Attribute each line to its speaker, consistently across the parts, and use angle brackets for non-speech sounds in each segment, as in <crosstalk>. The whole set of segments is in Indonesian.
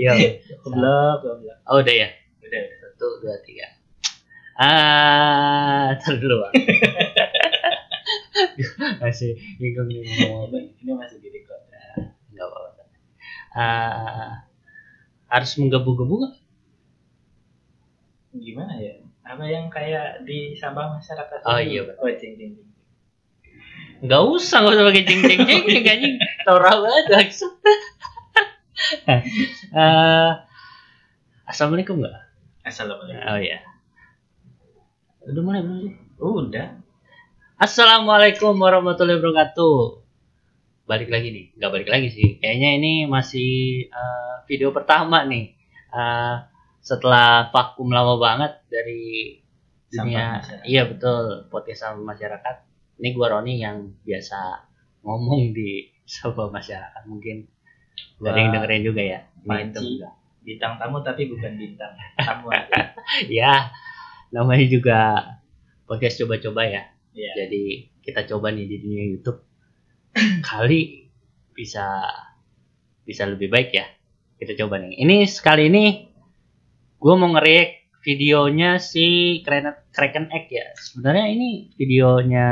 Speaker 1: Iya.
Speaker 2: Goblok, goblok.
Speaker 1: Oh udah ya.
Speaker 2: Udah.
Speaker 1: Satu, dua, tiga. Ah, <laughs> ntar dulu Bang. <laughs> Masih bingung nih mau apa.
Speaker 2: Ini masih di record.
Speaker 1: Enggak apa-apa. Ah, harus menggebu-gebu nggak?
Speaker 2: Gimana ya? Apa yang kayak di Sabah masyarakat?
Speaker 1: Oh, iya, betul.
Speaker 2: Oh, cing cing.
Speaker 1: Nggak usah, nggak usah pakai jeng jeng jeng jeng anjing. Tora banget langsung. Eh, Assalamualaikum nggak?
Speaker 2: Assalamualaikum.
Speaker 1: Oh iya. Udah mulai belum sih?
Speaker 2: Udah.
Speaker 1: Assalamualaikum warahmatullahi wabarakatuh. Balik lagi nih, nggak balik lagi sih. Kayaknya ini masih eh, video pertama nih. Eh, setelah vakum lama banget dari dunia. Iya betul, podcast sama masyarakat. Ini gua Roni yang biasa ngomong di sebuah masyarakat. Mungkin
Speaker 2: Wah,
Speaker 1: dari yang dengerin juga ya.
Speaker 2: Panci.
Speaker 1: Juga.
Speaker 2: Bintang tamu tapi bukan bintang. <laughs> Tamu.
Speaker 1: Ya, namanya juga podcast coba-coba ya.
Speaker 2: Iya.
Speaker 1: Jadi kita coba nih di dunia YouTube <clears throat> kali bisa bisa lebih baik ya. Kita coba nih. Ini sekali ini gue mau nge-react videonya si Kraken Kraken Egg ya. Sebenarnya ini videonya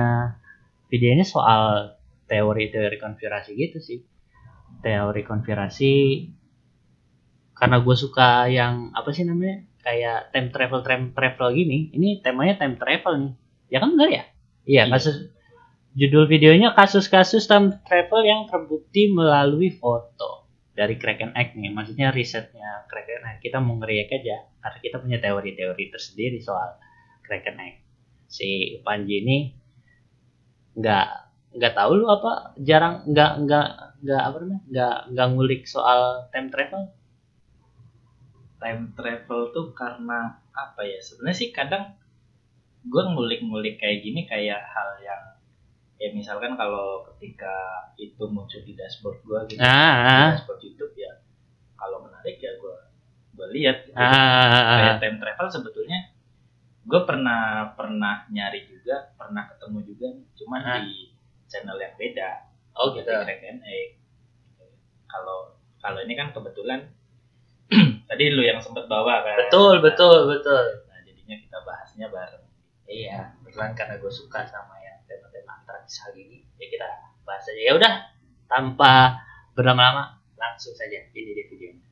Speaker 1: videonya soal teori-teori konspirasi gitu sih. Teori konspirasi karena gue suka yang apa sih namanya kayak time travel time travel gini. Ini temanya time travel nih. Ya kan benar ya? Iya,
Speaker 2: Iya.
Speaker 1: kasus judul videonya kasus-kasus time travel yang terbukti melalui foto dari Kraken Egg nih. Maksudnya risetnya Kraken Egg. Kita mau ngeriak aja karena kita punya teori-teori tersendiri soal Kraken Egg. Si Panji ini nggak nggak tahu lu apa jarang nggak nggak nggak apa namanya nggak nggak ngulik soal time travel
Speaker 2: Time travel tuh karena apa ya? Sebenarnya sih kadang gue ngulik-ngulik kayak gini kayak hal yang ya misalkan kalau ketika itu muncul di dashboard gue gitu
Speaker 1: ah
Speaker 2: di dashboard YouTube ya kalau menarik ya gue gue lihat gitu.
Speaker 1: ah, ah, ah,
Speaker 2: kayak time travel sebetulnya gue pernah pernah nyari juga pernah ketemu juga cuman
Speaker 1: Ah.
Speaker 2: di channel yang beda
Speaker 1: oh gitu
Speaker 2: Kraken Egg kalau kalau ini kan kebetulan <clears throat> tadi lu yang sempet bawa kan
Speaker 1: betul betul betul
Speaker 2: nah jadinya kita bahasnya bareng
Speaker 1: Iya, kebetulan karena gue suka sama yang tema-tema antaragis hal ini, ya kita bahas aja. Ya udah, tanpa berlama-lama, langsung saja ini dia videonya.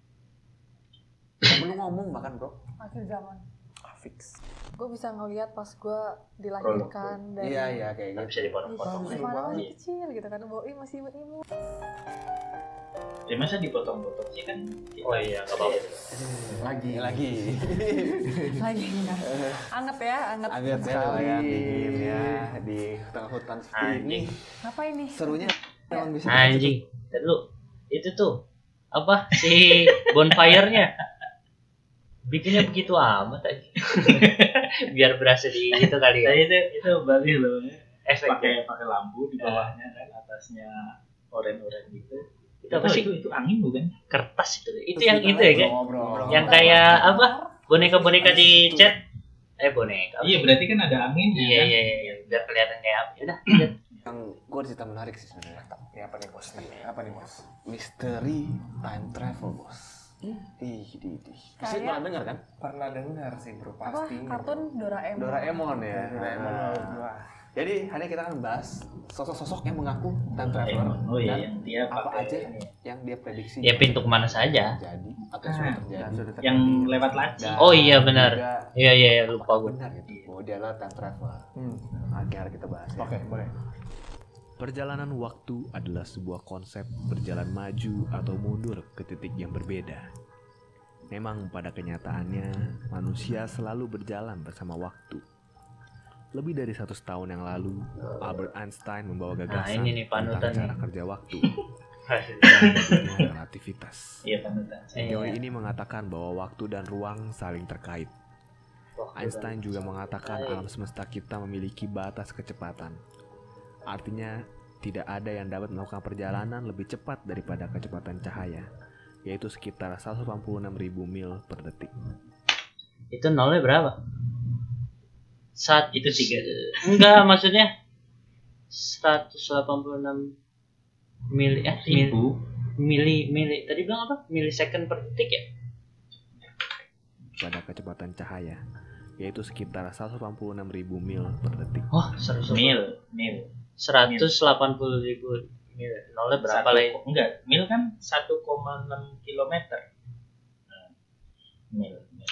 Speaker 3: Belum ngomong bahkan bro.
Speaker 4: akhir zaman
Speaker 3: Ah, fix.
Speaker 4: Gue bisa ngeliat pas gue dilahirkan dari
Speaker 3: Iya iya kayak
Speaker 1: Nggak
Speaker 3: gitu.
Speaker 1: bisa dipotong-potong.
Speaker 3: Bagus.
Speaker 4: masih kecil gitu kan Boy masih imut imut
Speaker 2: ya masa dipotong-potong sih kan
Speaker 1: Oh iya, nggak apa-apa.
Speaker 3: Lagi lagi. <laughs>
Speaker 4: lagi kan anget ya anget
Speaker 3: sekali ya dingin ya di tengah hutan seperti
Speaker 1: Anjing.
Speaker 3: ini.
Speaker 4: apa ini
Speaker 3: Serunya bisa.
Speaker 1: Anjing, dulu, itu tuh apa si bonfire-nya? Bikinnya begitu amat aja. <laughs> Biar berasa di itu kali ya.
Speaker 2: Nah, itu itu bagus loh
Speaker 1: Efeknya.
Speaker 2: pakai pakai lampu di bawahnya kan atasnya oren-oren gitu
Speaker 1: Itu apa sih?
Speaker 2: itu, itu angin bukan
Speaker 1: Kertas itu. Itu yang itu ya kan? Yang kayak apa? Boneka-boneka di cat. Eh boneka.
Speaker 2: iya berarti kan ada anginnya
Speaker 1: Iya
Speaker 2: kan?
Speaker 1: iya iya biar kelihatan kayak apa. Udah,
Speaker 3: Yang gue cerita menarik sih sebenarnya. Apa nih bos? Nih, apa nih bos? Misteri time travel bos. Ih, di, di. Pasti pernah dengar kan?
Speaker 5: pernah dengar sih bro
Speaker 4: apa
Speaker 5: pasti
Speaker 4: kartun Doraemon
Speaker 3: Doraemon ya.
Speaker 5: Doraemon
Speaker 3: Nah.
Speaker 5: wah
Speaker 3: Jadi hari ini kita akan bahas sosok-sosok yang mengaku time traveler
Speaker 2: oh iya
Speaker 3: dan
Speaker 2: yang dia
Speaker 3: apa
Speaker 2: pakai
Speaker 3: aja
Speaker 2: ini ya.
Speaker 3: yang dia prediksi
Speaker 1: Ya pintu ke mana saja.
Speaker 3: terjadi atau
Speaker 2: Ah,
Speaker 3: sudah terjadi.
Speaker 5: sudah terjadi.
Speaker 2: yang lewat laci
Speaker 3: Dan
Speaker 1: Oh iya, benar. Iya iya iya, lupa gue.
Speaker 3: benar gitu bahwa dia adalah time traveler.
Speaker 5: Hmm,
Speaker 3: Akhirnya kita bahas. ya.
Speaker 5: oke boleh
Speaker 6: Perjalanan waktu adalah sebuah konsep berjalan maju atau mundur ke titik yang berbeda. Memang pada kenyataannya, manusia selalu berjalan bersama waktu. Lebih dari 100 tahun yang lalu, Albert Einstein membawa gagasan
Speaker 1: ini nih,
Speaker 6: tentang cara
Speaker 1: nih.
Speaker 6: kerja waktu <laughs> relativitas.
Speaker 2: iya panutan
Speaker 6: Teori ini mengatakan bahwa waktu dan ruang saling terkait. Einstein juga mengatakan alam semesta kita memiliki batas kecepatan. Artinya, tidak ada yang dapat melakukan perjalanan lebih cepat daripada kecepatan cahaya, yaitu sekitar 186.000 mil per detik.
Speaker 1: Itu nolnya berapa? Saat
Speaker 2: Itu tiga.
Speaker 1: Enggak, <laughs> maksudnya 186 mili eh mil,
Speaker 2: ribu
Speaker 1: mili mili tadi bilang apa milisecond per detik ya
Speaker 6: pada kecepatan cahaya, yaitu sekitar 186.000 mil per detik.
Speaker 1: oh seratus
Speaker 2: Mil, mil.
Speaker 1: Seratus delapan puluh ribu mil nolnya berapa
Speaker 2: Satu-
Speaker 1: ya?
Speaker 2: Enggak, mil kan 1,6 kilometer. Nah, Mil, mil.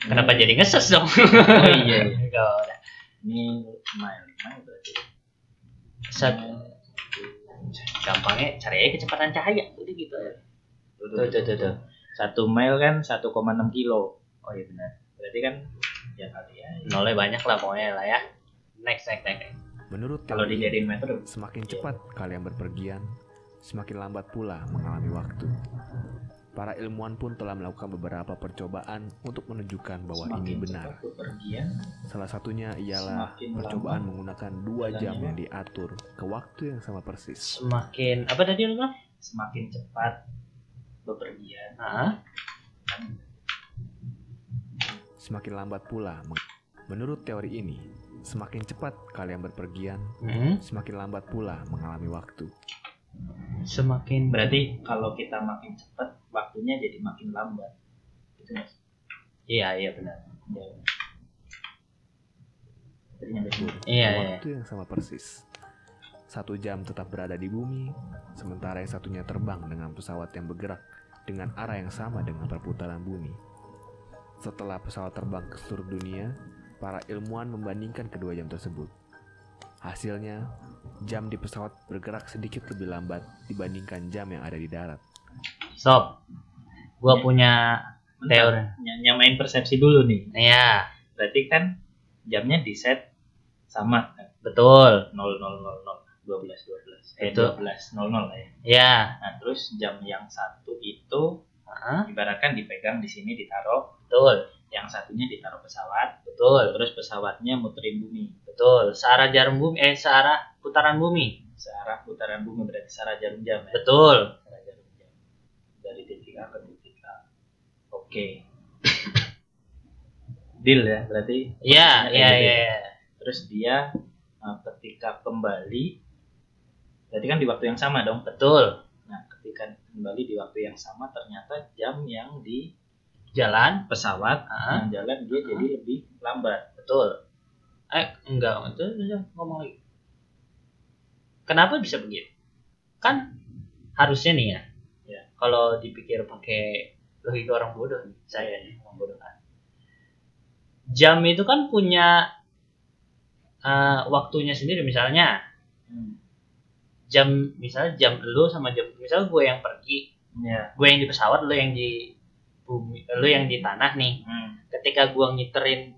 Speaker 1: kenapa jadi ngeses dong
Speaker 2: Oh iya, iya. <laughs> Mil, mile, mile berarti.
Speaker 1: Sat- gampangnya cari aja kecepatan cahaya udah gitu aja
Speaker 2: Tuh,
Speaker 1: tuh tuh tuh, tuh.
Speaker 2: Satu mile kan 1,6 kilo.
Speaker 1: oh iya benar
Speaker 2: Berarti kan ya kali ya.
Speaker 1: nolnya banyak lah pokoknya lah ya next next next, next.
Speaker 6: Menurut
Speaker 2: Kalau dijadiin meter
Speaker 6: semakin cepat kalian berpergian, semakin lambat pula mengalami waktu. Para ilmuwan pun telah melakukan beberapa percobaan untuk menunjukkan bahwa ini
Speaker 2: semakin
Speaker 6: benar.
Speaker 2: cepat bepergian,
Speaker 6: Salah satunya ialah
Speaker 2: Semakin
Speaker 6: percobaan menggunakan dua jam yang diatur ke waktu yang sama persis.
Speaker 1: semakin apa tadi lu
Speaker 2: semakin cepat bepergian,
Speaker 1: ah
Speaker 6: Semakin lambat pula. meng- Menurut teori ini, semakin cepat kalian berpergian,
Speaker 1: hmm.
Speaker 6: semakin lambat pula mengalami waktu.
Speaker 1: semakin
Speaker 2: berarti kalau kita makin cepat, waktunya jadi makin lambat. Gitu mas.
Speaker 1: iya iya benar
Speaker 2: Ya.
Speaker 1: Iya
Speaker 6: ke
Speaker 1: iya
Speaker 6: waktu yang sama persis. Satu jam tetap berada di bumi, sementara yang satunya terbang dengan pesawat yang bergerak dengan arah yang sama dengan perputaran bumi. Setelah pesawat terbang ke seluruh dunia, para ilmuwan membandingkan kedua jam tersebut. Hasilnya, jam di pesawat bergerak sedikit lebih lambat dibandingkan jam yang ada di darat.
Speaker 1: stop gua
Speaker 2: Ya.
Speaker 1: punya teori
Speaker 2: ny- nyamain persepsi dulu nih.
Speaker 1: iya
Speaker 2: Berarti kan jamnya di set sama kan?
Speaker 1: betul
Speaker 2: 0000 12 12 eh
Speaker 1: Itu.
Speaker 2: 12 00 lah ya.
Speaker 1: ya
Speaker 2: Nah, terus jam yang satu itu
Speaker 1: ah,
Speaker 2: ibaratkan dipegang di sini ditaruh,
Speaker 1: betul
Speaker 2: yang satunya ditaruh pesawat,
Speaker 1: betul
Speaker 2: terus pesawatnya muterin bumi
Speaker 1: betul searah jarum bumi eh searah putaran bumi
Speaker 2: searah putaran bumi berarti searah jarum jam ya.
Speaker 1: betul
Speaker 2: Searah jarum jam. Dari titik A ke titik A. Oke. <laughs> Deal ya, berarti
Speaker 1: iya iya iya
Speaker 2: ya.
Speaker 1: iya.
Speaker 2: terus dia uh, ketika kembali berarti kan di waktu yang sama dong
Speaker 1: betul
Speaker 2: ketika kembali di waktu yang sama ternyata jam yang di
Speaker 1: jalan
Speaker 2: pesawat
Speaker 1: ah,
Speaker 2: yang jalan dia jadi lebih lambat.
Speaker 1: Betul. Eh enggak itu ngomong lagi. Kenapa bisa begitu? Kan harusnya nih ya,
Speaker 2: Ya.
Speaker 1: kalau dipikir pakai logika orang bodoh nih, saya nih orang bodoh kan. Jam itu kan punya eh, waktunya sendiri misalnya.
Speaker 2: Hmm.
Speaker 1: Jam misalnya jam lu sama jam misalnya gue yang pergi
Speaker 2: ya
Speaker 1: gue yang di pesawat lu yang di bumi lu yang di tanah nih.
Speaker 2: Hmm.
Speaker 1: ketika gue ngiterin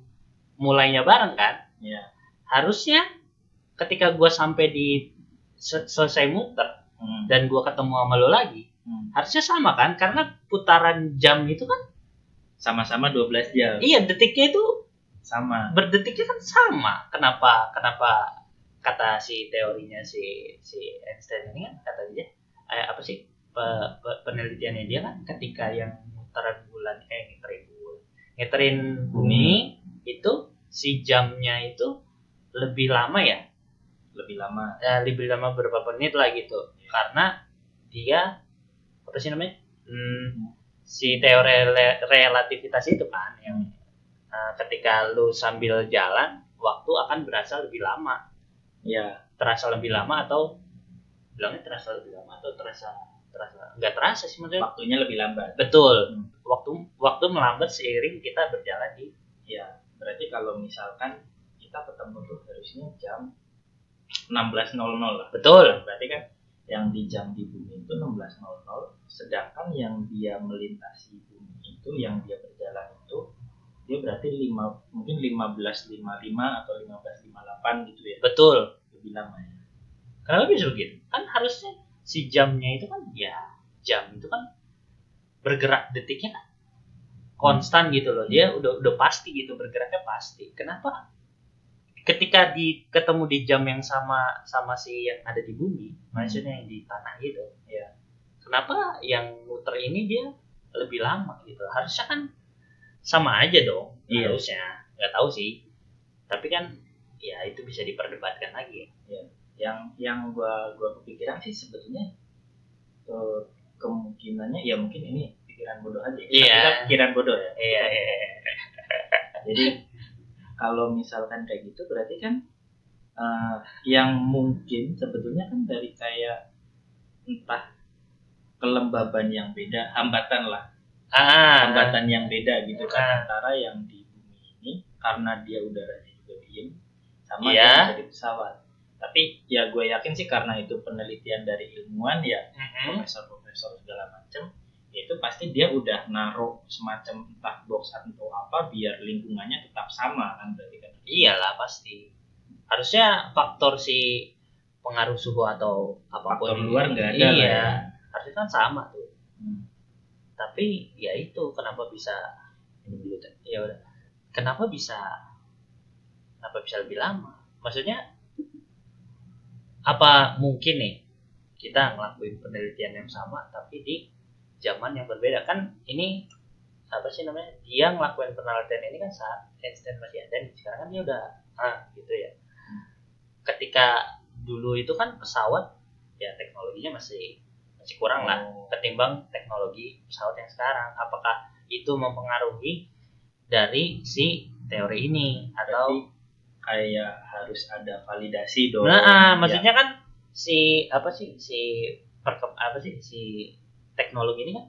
Speaker 1: mulainya bareng kan
Speaker 2: ya
Speaker 1: harusnya ketika gue sampai di se- selesai muter
Speaker 2: hmm.
Speaker 1: dan gue ketemu sama lo lagi
Speaker 2: Hmm.
Speaker 1: harusnya sama kan? Karena putaran jam itu kan
Speaker 2: sama-sama 12 jam.
Speaker 1: Iya detiknya itu
Speaker 2: sama.
Speaker 1: berdetiknya kan sama. Kenapa kenapa kata si teorinya si si Einstein ini kan kata dia eh, apa sih pe- pe- penelitiannya dia kan ketika yang mutaran bulan eh ngiterin bulan ngiterin bumi itu si jamnya itu lebih lama ya?
Speaker 2: Lebih lama.
Speaker 1: Eh, lebih lama berapa menit lah gitu. Karena dia apa sih namanya Hmm, si teori rela- relativitas itu kan yang eh, ketika lu sambil jalan waktu akan berasa lebih lama
Speaker 2: ya
Speaker 1: terasa lebih lama atau bilangnya terasa lebih lama atau terasa terasa nggak terasa sih maksudnya.
Speaker 2: Waktunya lebih lambat.
Speaker 1: Betul.
Speaker 2: Hmm.
Speaker 1: waktu waktu melambat seiring kita berjalan di
Speaker 2: ya berarti kalau misalkan kita ketemu tuh harusnya jam 16.00 lah.
Speaker 1: Betul.
Speaker 2: Berarti kan yang di jam di bumi itu 16.00 sedangkan yang dia melintasi bumi itu yang dia berjalan itu dia berarti lima, mungkin 15.55 atau 15.58 gitu ya.
Speaker 1: Betul.
Speaker 2: Lebih lama ya.
Speaker 1: Kenapa bisa begitu kan harusnya si jamnya itu kan ya jam itu kan bergerak detiknya kan konstan gitu loh. Dia udah udah pasti gitu bergeraknya pasti. Kenapa? Ketika di ketemu di jam yang sama sama si yang ada di bumi maksudnya yang di tanah gitu ya kenapa yang muter ini dia lebih lama gitu? Harusnya kan sama aja dong
Speaker 2: Iya.
Speaker 1: harusnya nggak tahu sih tapi kan ya itu bisa diperdebatkan lagi
Speaker 2: yang yang gua gua kepikiran sih sebetulnya eh, kemungkinannya ya mungkin ini pikiran bodoh aja.
Speaker 1: Iya.
Speaker 2: Kita pikiran bodoh ya.
Speaker 1: Iya, iya, iya. <laughs>
Speaker 2: Jadi kalau misalkan kayak gitu berarti kan eh, yang mungkin sebetulnya kan dari kayak entah kelembaban yang beda, hambatan lah,
Speaker 1: Ah,
Speaker 2: hambatan yang beda gitu
Speaker 1: Ah.
Speaker 2: kan antara yang di bumi ini karena dia udaranya juga diem sama
Speaker 1: Iya.
Speaker 2: yang ada di pesawat. Tapi ya gue yakin sih karena itu penelitian dari ilmuwan ya
Speaker 1: Mm-mm.
Speaker 2: profesor-profesor segala macam ya itu pasti dia udah naruh semacam entah box atau apa biar lingkungannya tetap sama kan berarti kan
Speaker 1: Iyalah pasti. Harusnya faktor si pengaruh suhu atau apa
Speaker 2: pun
Speaker 1: Faktor
Speaker 2: luar nggak ada
Speaker 1: Iya.
Speaker 2: ya.
Speaker 1: Harusnya kan sama tuh.
Speaker 2: Hmm.
Speaker 1: Tapi ya itu kenapa bisa ini dulu. Ya udah. Kenapa bisa kenapa bisa lebih lama? Maksudnya apa mungkin nih kita ngelakuin penelitian yang sama tapi di zaman yang berbeda kan ini apa sih namanya dia ngelakuin penelitian ini kan saat Einstein masih ada nih sekarang kan dia udah ah gitu ya ketika dulu itu kan pesawat ya teknologinya masih masih kurang lah ketimbang teknologi pesawat yang sekarang apakah itu mempengaruhi dari si teori ini atau
Speaker 2: Berarti kayak harus ada validasi dong
Speaker 1: nah ah,
Speaker 2: Ya.
Speaker 1: maksudnya kan si apa sih si perkem apa sih si teknologi ini kan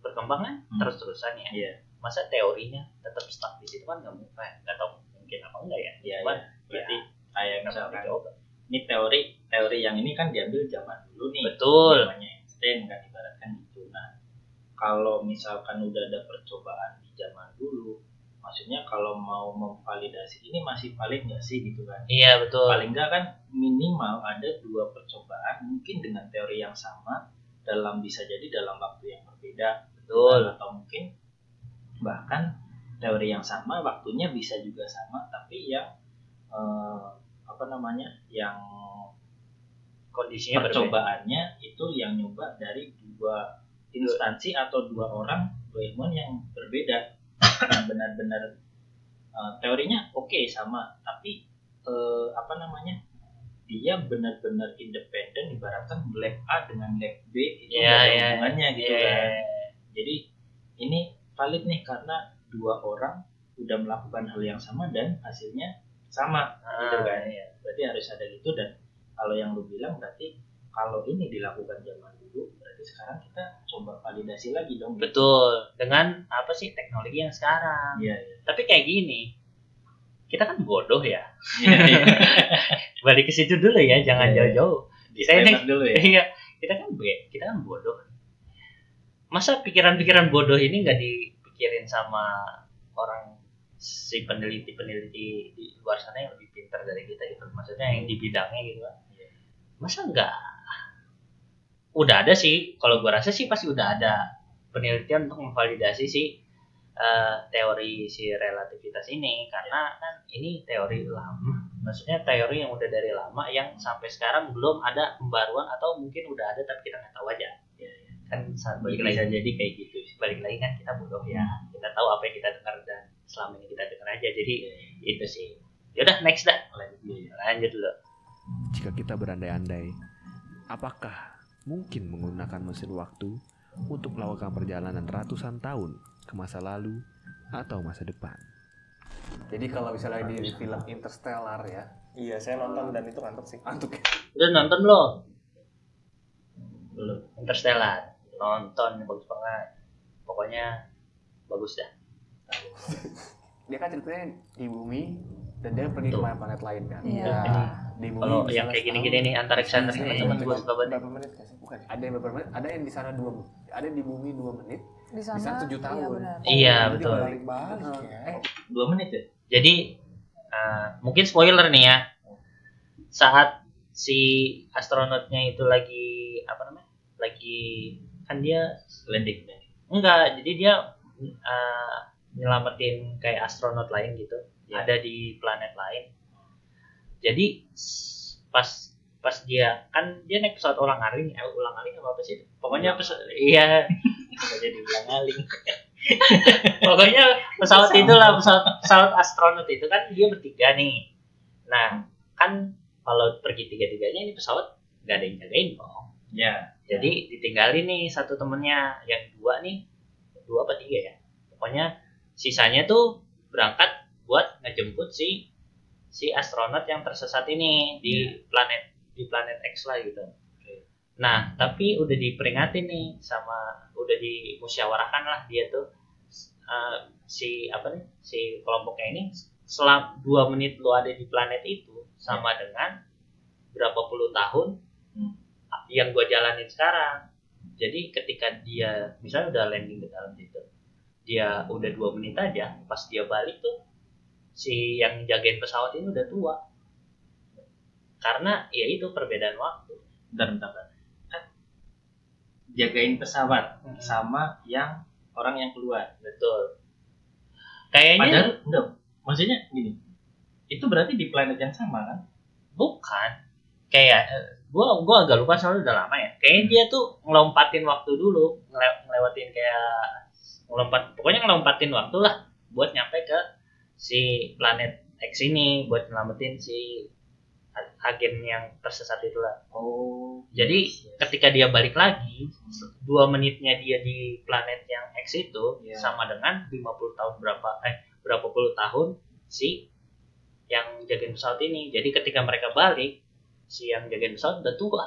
Speaker 1: berkembang kan
Speaker 2: Hmm.
Speaker 1: terus terusan ya
Speaker 2: Iya.
Speaker 1: masa teorinya tetap stuck di situ kan nggak mungkin nggak tahu mungkin apa enggak ya
Speaker 2: Iya,
Speaker 1: Cuman,
Speaker 2: iya. berarti kayak
Speaker 1: nggak pernah
Speaker 2: misalkan ini teori teori yang ini kan diambil zaman dulu nih
Speaker 1: betul
Speaker 2: zamannya Einstein kan ibaratkan gitu nah kalau misalkan udah ada percobaan di zaman dulu maksudnya kalau mau memvalidasi ini masih valid nggak sih gitu kan?
Speaker 1: Iya betul.
Speaker 2: Paling nggak kan minimal ada dua percobaan mungkin dengan teori yang sama dalam bisa jadi dalam waktu yang berbeda.
Speaker 1: Betul.
Speaker 2: Atau mungkin bahkan teori yang sama waktunya bisa juga sama tapi yang eh, apa namanya yang
Speaker 1: kondisinya berbeda.
Speaker 2: Percobaannya itu yang nyoba dari dua instansi atau dua orang dua ilmuwan yang berbeda. Yang benar-benar eh, teorinya oke sama tapi eh, apa namanya dia benar-benar independen ibaratkan lab A dengan lab B itu
Speaker 1: Iya,
Speaker 2: nggak ada
Speaker 1: iya,
Speaker 2: hubungannya gitu
Speaker 1: Iya,
Speaker 2: kan. jadi ini valid nih karena dua orang udah melakukan hal yang sama dan hasilnya sama gitu
Speaker 1: Ah,
Speaker 2: kan.
Speaker 1: iya.
Speaker 2: berarti harus ada gitu dan kalau yang lu bilang berarti kalau ini dilakukan zaman dulu berarti sekarang kita coba validasi lagi dong gitu.
Speaker 1: betul dengan apa sih teknologi yang sekarang
Speaker 2: iya iya
Speaker 1: tapi kayak gini kita kan bodoh ya
Speaker 2: iya. <laughs>
Speaker 1: balik ke situ dulu ya jangan
Speaker 2: Iya, iya.
Speaker 1: jauh-jauh Saya
Speaker 2: Disclaimer dulu ya
Speaker 1: Iya, kita kan be, kita kan bodoh. Masa pikiran-pikiran bodoh ini nggak dipikirin sama orang si peneliti-peneliti di luar sana yang lebih pintar dari kita gitu. Maksudnya yang di bidangnya gitu kan. Masa nggak? Udah ada sih, kalau gua rasa sih pasti udah ada penelitian untuk memvalidasi si eh, teori si relativitas ini. Karena kan ini teori lama. Maksudnya teori yang udah dari lama yang sampai sekarang belum ada pembaruan atau mungkin udah ada tapi kita nggak tahu aja. Kan saat balik lagi
Speaker 2: jadi kayak gitu
Speaker 1: balik lagi kan kita bodoh ya. Kita tahu apa yang kita dengar dan selama ini kita dengar aja. Jadi itu sih. Yaudah next dah. Lanjut dulu lanjut dulu.
Speaker 6: Jika kita berandai-andai, apakah mungkin menggunakan mesin waktu untuk melakukan perjalanan ratusan tahun ke masa lalu atau masa depan?
Speaker 3: Jadi kalau misalnya di film Interstellar ya,
Speaker 5: Iya, saya nonton dan itu ngantuk sih.
Speaker 3: antuk
Speaker 1: udah nonton belum?
Speaker 2: Belum.
Speaker 1: Interstellar. Nonton bagus banget. Pokoknya bagus dah
Speaker 3: dia kan ceritanya di bumi dan dia pergi ke planet lain kan.
Speaker 4: Iya.
Speaker 3: Nah, di bumi
Speaker 1: kalau yang kayak gini-gini nih antariksa ini gue suka banget
Speaker 5: Berapa menit sih? Bukan.
Speaker 3: ada yang beberapa menit, ada yang di sana dua, ada di bumi dua menit,
Speaker 4: Di sana,
Speaker 3: Bisa tujuh
Speaker 4: Iya,
Speaker 3: tahun.
Speaker 1: Iya, betul.
Speaker 5: Balik-balik ya.
Speaker 2: eh dua menit ya
Speaker 1: Jadi uh, mungkin spoiler nih ya. Saat si astronotnya itu lagi apa namanya? Lagi kan dia
Speaker 2: landing
Speaker 1: enggak, jadi dia uh, nyelamatin kayak astronot lain gitu.
Speaker 2: Ya.
Speaker 1: Ada di planet lain. Jadi pas pas dia kan dia naik pesawat ulang aling, eh, ulang aling apa apa sih? <laughs> Pokoknya pesawat iya jadi ulang aling. Pokoknya pesawat itulah pesawat pesawat astronot itu kan dia bertiga nih. Nah kan kalau pergi tiga tiganya ini pesawat nggak ada yang jagain dong.
Speaker 2: ya
Speaker 1: Jadi ditinggalin nih satu temennya, yang dua nih, dua apa tiga ya? Pokoknya sisanya tuh berangkat buat ngejemput si si astronot yang tersesat ini di planet di planet X lah gitu. Nah, tapi udah diperingatin nih sama udah dimusyawarahkan lah dia tuh eh, si apa nih si kelompoknya ini selang dua menit lu ada di planet itu sama dengan berapa puluh tahun
Speaker 2: Hmm.
Speaker 1: yang gua jalanin sekarang. Jadi ketika dia misalnya udah landing ke dalam dia udah dua menit aja, pas dia balik tuh si yang jagain pesawat ini udah tua. Karena ya itu perbedaan waktu.
Speaker 2: bentar bentar, bentar. Kan jagain pesawat
Speaker 1: Hmm.
Speaker 2: sama yang orang yang keluar
Speaker 1: Betul. Kayaknya
Speaker 2: padahal enggak maksudnya gini itu berarti di planet yang sama kan
Speaker 1: bukan. Kayak eh, gua gua agak lupa soalnya udah lama ya. Kayaknya dia tuh ngelompatin waktu dulu, ngele- ngelewatin kayak ngelompat pokoknya ngelompatin waktu lah buat nyampe ke si planet X ini buat nyelamatin si agen yang tersesat itu lah.
Speaker 2: oh
Speaker 1: Jadi ketika dia balik lagi, dua menitnya dia di planet yang X itu
Speaker 2: Iya.
Speaker 1: sama dengan 50 tahun berapa eh berapa puluh tahun si yang jagain pesawat ini. Jadi ketika mereka balik, si yang jagain pesawat udah tua.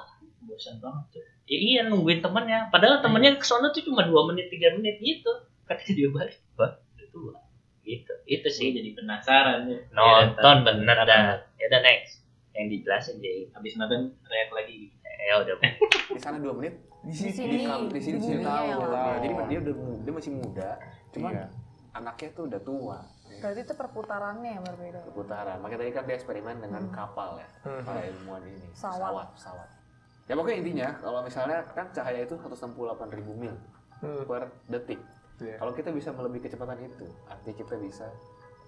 Speaker 2: bosan banget tuh
Speaker 1: Ya, iya nungguin temennya. Padahal temennya ke sana tuh cuma dua menit tiga menit gitu. Ketika dia balik, wah udah tua. Gitu. Itu
Speaker 2: sih
Speaker 1: sih.
Speaker 2: jadi penasaran ya
Speaker 1: Nonton
Speaker 2: Ya,
Speaker 1: bener dah. Ya udah next. Yang dijelasin jadi.
Speaker 2: habis nonton teriak lagi
Speaker 1: Ya udah. <laughs>
Speaker 3: Di sana dua menit,
Speaker 5: Di sini.
Speaker 4: sini.
Speaker 3: di, sini
Speaker 4: Di dunia
Speaker 3: tahun.
Speaker 4: yang
Speaker 3: Nah,
Speaker 5: lama.
Speaker 3: jadi dia udah mu- dia masih muda, cuman
Speaker 5: Iya.
Speaker 3: anaknya tuh udah tua.
Speaker 4: Berarti itu perputarannya yang berbeda.
Speaker 3: Putaran. Makanya tadi kan dia eksperimen dengan
Speaker 4: Hmm.
Speaker 3: kapal ya,
Speaker 5: Hmm.
Speaker 3: para ilmuwan ini.
Speaker 4: Pesawat.
Speaker 3: pesawat, pesawat. Ya pokoknya intinya kalau misalnya kan cahaya itu 168 ribu mil
Speaker 5: Hmm.
Speaker 3: per detik.
Speaker 5: Iya.
Speaker 3: Kalau kita bisa melebihi kecepatan itu, artinya kita bisa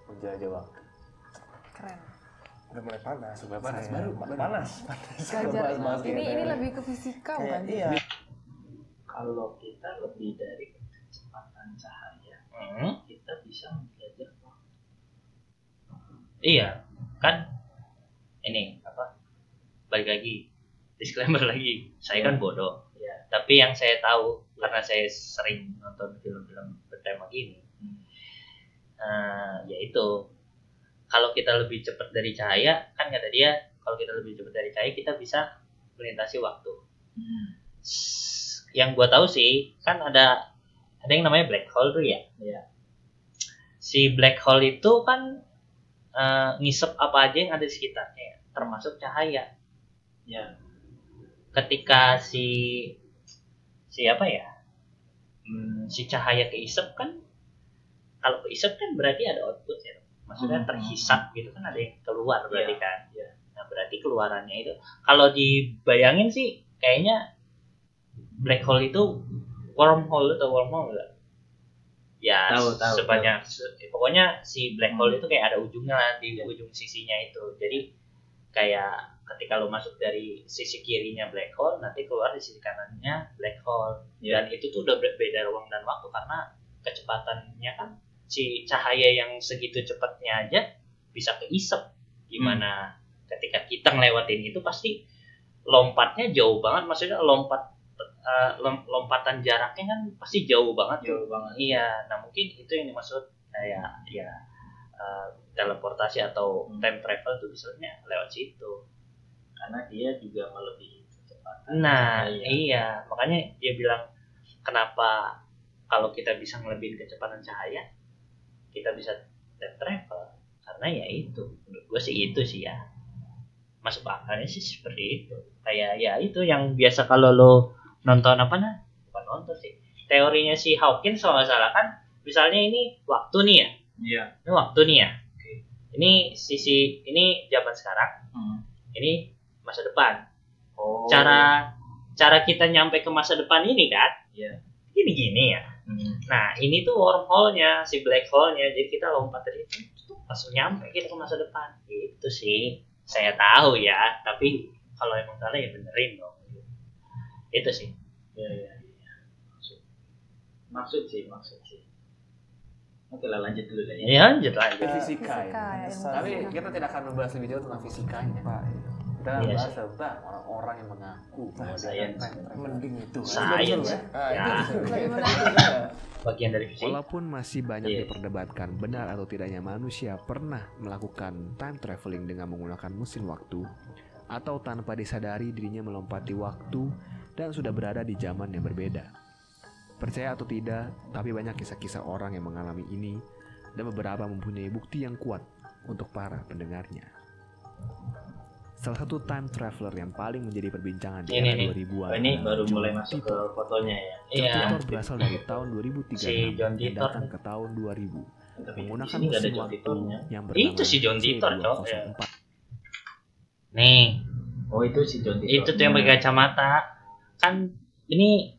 Speaker 3: menjelajah waktu.
Speaker 4: Keren.
Speaker 5: Udah mulai panas.
Speaker 3: Udah mulai panas, baru, baru.
Speaker 5: panas. Panas. Panas banget
Speaker 4: Ini
Speaker 5: ya.
Speaker 4: ini lebih ke fisika
Speaker 5: Kayak,
Speaker 4: bukan?
Speaker 5: iya.
Speaker 2: kalau kita lebih dari kecepatan cahaya
Speaker 1: Hmm.
Speaker 2: kita bisa menjelajah waktu
Speaker 1: Iya, kan ini apa? Balik lagi, disclaimer lagi. Saya kan bodoh.
Speaker 2: Iya.
Speaker 1: Tapi yang saya tahu karena saya sering nonton film-film bertema gini,
Speaker 2: Hmm.
Speaker 1: eh, yaitu kalau kita lebih cepat dari cahaya, kan kata dia, kalau kita lebih cepat dari cahaya kita bisa melintasi waktu. S- Yang gua tahu sih, kan ada ada yang namanya black hole tuh ya.
Speaker 2: Iya.
Speaker 1: Si black hole itu kan eh, ngisep apa aja yang ada di sekitarnya, termasuk cahaya.
Speaker 2: ya
Speaker 1: Ketika si si apa ya, hmm, si cahaya keisep kan, kalau keisep kan berarti ada output ya, maksudnya
Speaker 2: Hmm.
Speaker 1: terhisap gitu kan ada yang keluar berarti
Speaker 2: Iya,
Speaker 1: kan.
Speaker 2: iya.
Speaker 1: Nah berarti keluarannya itu, kalau dibayangin sih kayaknya black hole itu wormhole atau wormhole enggak? Ya
Speaker 2: Tahu, tahu,
Speaker 1: sebanyak se- pokoknya si black hole
Speaker 2: Hmm.
Speaker 1: itu kayak ada ujungnya di
Speaker 2: Iya.
Speaker 1: ujung sisinya itu. Jadi kayak ketika lo masuk dari sisi kirinya black hole nanti keluar di sisi kanannya black hole
Speaker 2: Iya.
Speaker 1: dan itu tuh udah beda ruang dan waktu karena kecepatannya kan si cahaya yang segitu cepatnya aja bisa keisep gimana ketika kita ngelewatin itu pasti lompatnya jauh banget maksudnya lompat lom- lompatan jaraknya kan pasti jauh banget tuh.
Speaker 2: jauh banget
Speaker 1: Iya, nah mungkin itu yang dimaksud kayak ya eh, teleportasi atau
Speaker 2: Hmm.
Speaker 1: time travel tuh misalnya lewat situ.
Speaker 2: Karena dia juga melebihi kecepatan
Speaker 1: Nah,
Speaker 2: cahaya.
Speaker 1: iya, makanya dia bilang kenapa kalau kita bisa ngelebihin kecepatan cahaya, kita bisa time travel. Karena ya itu, menurut gue sih itu sih ya. Masuk akalnya sih seperti itu. Kayak ya itu yang biasa kalau lo nonton apa nah? Bukan nonton sih. Teorinya si Hawkins kalau nggak salah kan, misalnya ini waktu nih ya,
Speaker 2: iya
Speaker 1: ini waktu nih ya. Ini sisi ini zaman sekarang,
Speaker 2: Hmm.
Speaker 1: ini masa depan
Speaker 2: oh
Speaker 1: cara cara kita nyampe ke masa depan ini kan
Speaker 2: Iya.
Speaker 1: gini gini ya
Speaker 2: Hmm.
Speaker 1: nah ini tuh wormhole-nya si black hole-nya jadi kita lompat dari itu langsung nyampe kita ke masa depan itu sih saya tahu ya tapi kalau emang salah ya benerin dong itu sih
Speaker 2: Iya, iya, iya. Maksud. Maksud sih, maksud sih. Oke lah lanjut dulu lah ya.
Speaker 1: ya lanjut lanjut
Speaker 3: fisika,
Speaker 4: Fisika,
Speaker 3: ya.
Speaker 4: ilmu
Speaker 3: Tapi
Speaker 4: fisika.
Speaker 3: kita tidak akan membahas lebih jauh tentang fisikanya.
Speaker 5: Pak,
Speaker 3: Kita kan
Speaker 2: Iya
Speaker 3: bahas tentang orang-orang yang mengaku bahwa dia.
Speaker 5: Mending itu.
Speaker 2: Science.
Speaker 5: Ah,
Speaker 1: Ya.
Speaker 5: bisa.
Speaker 4: Bagaimana?
Speaker 1: bagian dari fisik
Speaker 6: Walaupun masih banyak
Speaker 2: Iya.
Speaker 6: diperdebatkan benar atau tidaknya manusia pernah melakukan time traveling dengan menggunakan mesin waktu atau tanpa disadari dirinya melompati waktu dan sudah berada di zaman yang berbeda. Percaya atau tidak, tapi banyak kisah-kisah orang yang mengalami ini dan beberapa mempunyai bukti yang kuat untuk para pendengarnya. Salah satu time traveler yang paling menjadi perbincangan di
Speaker 1: Ini
Speaker 6: era
Speaker 1: nih.
Speaker 6: 2000-an
Speaker 2: Oh, ini baru
Speaker 6: John
Speaker 2: mulai masuk ke
Speaker 6: Titor.
Speaker 2: fotonya ya.
Speaker 6: John
Speaker 1: Iya.
Speaker 6: Titor berasal dari tahun 2003
Speaker 1: Si John
Speaker 6: dan
Speaker 1: Titor.
Speaker 6: datang ke tahun 2000
Speaker 2: Tapi
Speaker 6: menggunakan mesin
Speaker 2: John
Speaker 6: waktu yang bernama
Speaker 1: Itu si John Titor, Cok, ya.
Speaker 6: C204.
Speaker 1: nih
Speaker 2: Oh itu si John Titor.
Speaker 1: itu tuh yang pakai kacamata kan ini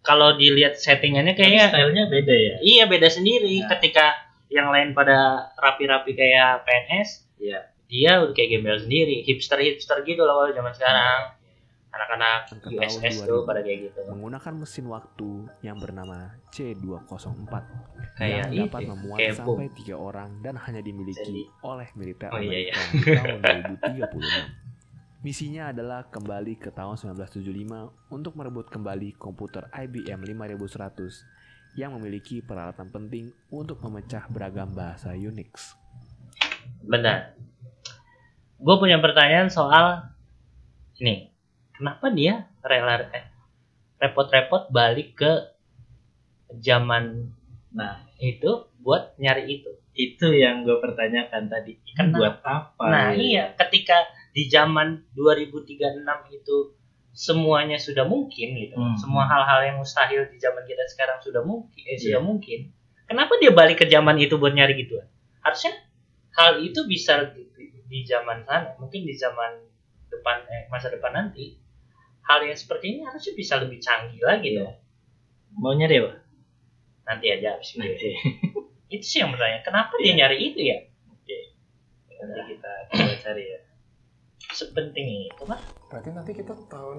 Speaker 1: kalau dilihat settingannya
Speaker 2: Tapi
Speaker 1: kayaknya
Speaker 2: stylenya beda ya.
Speaker 1: iya beda sendiri
Speaker 2: Nah.
Speaker 1: ketika yang lain pada rapi-rapi kayak PNS
Speaker 2: Iya.
Speaker 1: Dia udah kayak gembel sendiri hipster hipster gitu loh kalau zaman sekarang anak-anak USS tuh
Speaker 6: 2000.
Speaker 1: pada kayak gitu
Speaker 6: menggunakan mesin waktu yang bernama C204
Speaker 1: kayak
Speaker 6: yang
Speaker 1: itu
Speaker 6: dapat memuat
Speaker 1: kayak
Speaker 6: sampai tiga orang dan hanya dimiliki oleh militer
Speaker 1: Oh, iya, iya.
Speaker 6: Amerika di tahun 2036. Misinya adalah kembali ke tahun 1975 untuk merebut kembali komputer IBM 5100 yang memiliki peralatan penting untuk memecah beragam bahasa Unix.
Speaker 1: benar gue punya pertanyaan soal ini kenapa dia rela eh, repot-repot balik ke zaman
Speaker 2: Nah
Speaker 1: itu buat nyari itu
Speaker 2: itu yang gue pertanyakan tadi. Kan
Speaker 1: Kenapa?
Speaker 2: buat apa?
Speaker 1: Nah
Speaker 2: ya?
Speaker 1: iya, ketika di zaman 2036 itu semuanya sudah mungkin gitu,
Speaker 2: Hmm.
Speaker 1: semua hal-hal yang mustahil di zaman kita sekarang sudah mungkin, eh, sudah
Speaker 2: Iya.
Speaker 1: mungkin. Kenapa dia balik ke zaman itu buat nyari gituan? Harusnya hal itu bisa di, zaman sana, mungkin di zaman depan, eh, masa depan nanti, hal yang seperti ini harusnya bisa lebih canggih lagi dong.
Speaker 2: Mau nyari apa?
Speaker 1: Nanti aja habis ini.
Speaker 2: Nanti. <laughs>
Speaker 1: Itu sih yang bertanya, kenapa dia
Speaker 2: Iya.
Speaker 1: nyari itu ya?
Speaker 2: Nanti kita coba cari ya.
Speaker 1: Sepenting itu kan?
Speaker 5: Berarti nanti kita tahun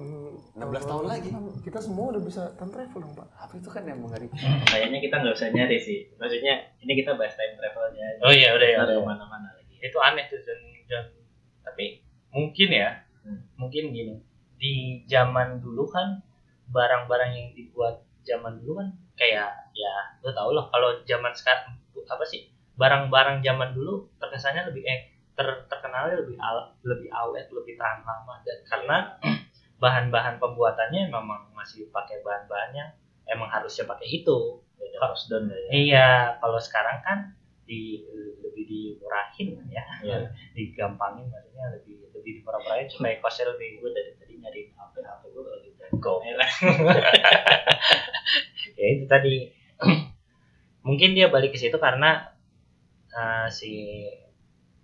Speaker 3: 16 tahun lagi.
Speaker 5: Kita semua udah bisa time travel dong, Pak.
Speaker 3: Apa itu kan yang mengerikan?
Speaker 2: Kayaknya kita nggak usah nyari sih. Maksudnya ini kita bahas time travelnya.
Speaker 1: Oh iya, udah ya. Udah ya.
Speaker 2: ke mana-mana lagi.
Speaker 1: itu aneh tuh John. tapi mungkin ya
Speaker 2: Hmm.
Speaker 1: mungkin gini di zaman dulu kan barang-barang yang dibuat zaman dulu kan kayak ya lo tau lah kalau zaman sekarang apa sih barang-barang zaman dulu terkesannya lebih eh ter, terkenalnya lebih al, lebih awet lebih tahan lama dan karena <clears throat> bahan-bahan pembuatannya memang masih pakai bahan-bahan yang emang harusnya pakai itu
Speaker 2: Beda cost down ya.
Speaker 1: iya kalau sekarang kan di lebih dimurahin ya
Speaker 2: Iya. <laughs>
Speaker 1: digampangin maksudnya lebih lebih dimurah-murahin supaya kosnya lebih
Speaker 2: Gue dari tadi nyari HP HP gue lagi
Speaker 1: Go.
Speaker 2: merah.
Speaker 1: ya itu tadi <clears throat> mungkin dia balik ke situ karena uh, si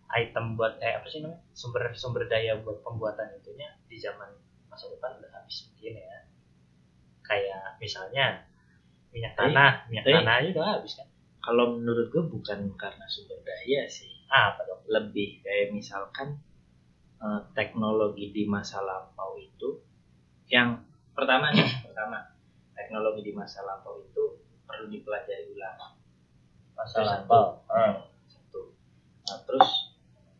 Speaker 1: item buat eh apa sih namanya sumber sumber daya buat pembuatan itunya di zaman masa depan udah habis mungkin ya kayak misalnya minyak tanah minyak tanah aja udah habis kan
Speaker 2: Kalau menurut gue bukan karena sumber daya sih.
Speaker 1: ah, apa dong
Speaker 2: Lebih kayak misalkan eh, teknologi di masa lampau itu yang pertama nih, <clears throat> pertama teknologi di masa lampau itu perlu dipelajari ulang.
Speaker 1: masa lampau
Speaker 2: satu. Satu. Nah, terus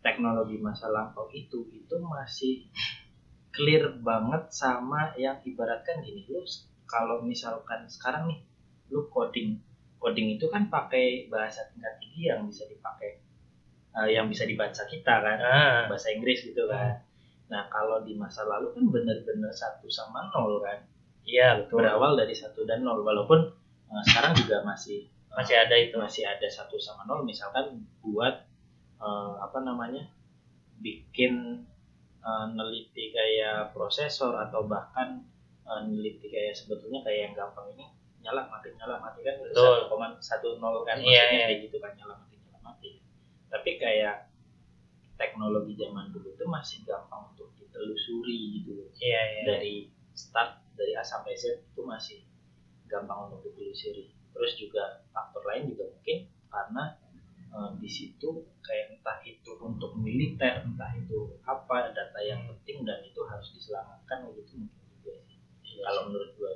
Speaker 2: teknologi masa lampau itu itu masih clear banget sama yang ibaratkan gini lu kalau misalkan sekarang nih lu coding coding itu kan pakai bahasa tingkat tinggi yang bisa dipakai eh, yang bisa dibaca kita kan
Speaker 1: ah,
Speaker 2: bahasa Inggris gitu kan. Nah kalau di masa lalu kan bener-bener satu sama nol kan.
Speaker 1: Iya betul.
Speaker 2: Berawal dari satu dan nol walaupun eh, sekarang juga masih
Speaker 1: masih ada itu.
Speaker 2: masih ada satu sama nol. Misalkan buat eh, apa namanya bikin eh, neliti kayak prosesor atau bahkan eh, neliti kayak sebetulnya kayak yang gampang ini nyala mati nyala mati kan
Speaker 1: Betul.
Speaker 2: satu koma satu nol kan
Speaker 1: Iya,
Speaker 2: maksudnya
Speaker 1: iya.
Speaker 2: kayak gitu kan nyala mati nyala mati tapi kayak teknologi zaman dulu itu masih gampang untuk ditelusuri gitu loh
Speaker 1: iya iya
Speaker 2: dari start dari A sampai Z itu masih gampang untuk ditelusuri. Terus juga faktor lain juga mungkin karena eh, di situ kayak entah itu untuk militer, entah itu apa data yang penting dan itu harus diselamatkan gitu mungkin juga sih. Kalau menurut gue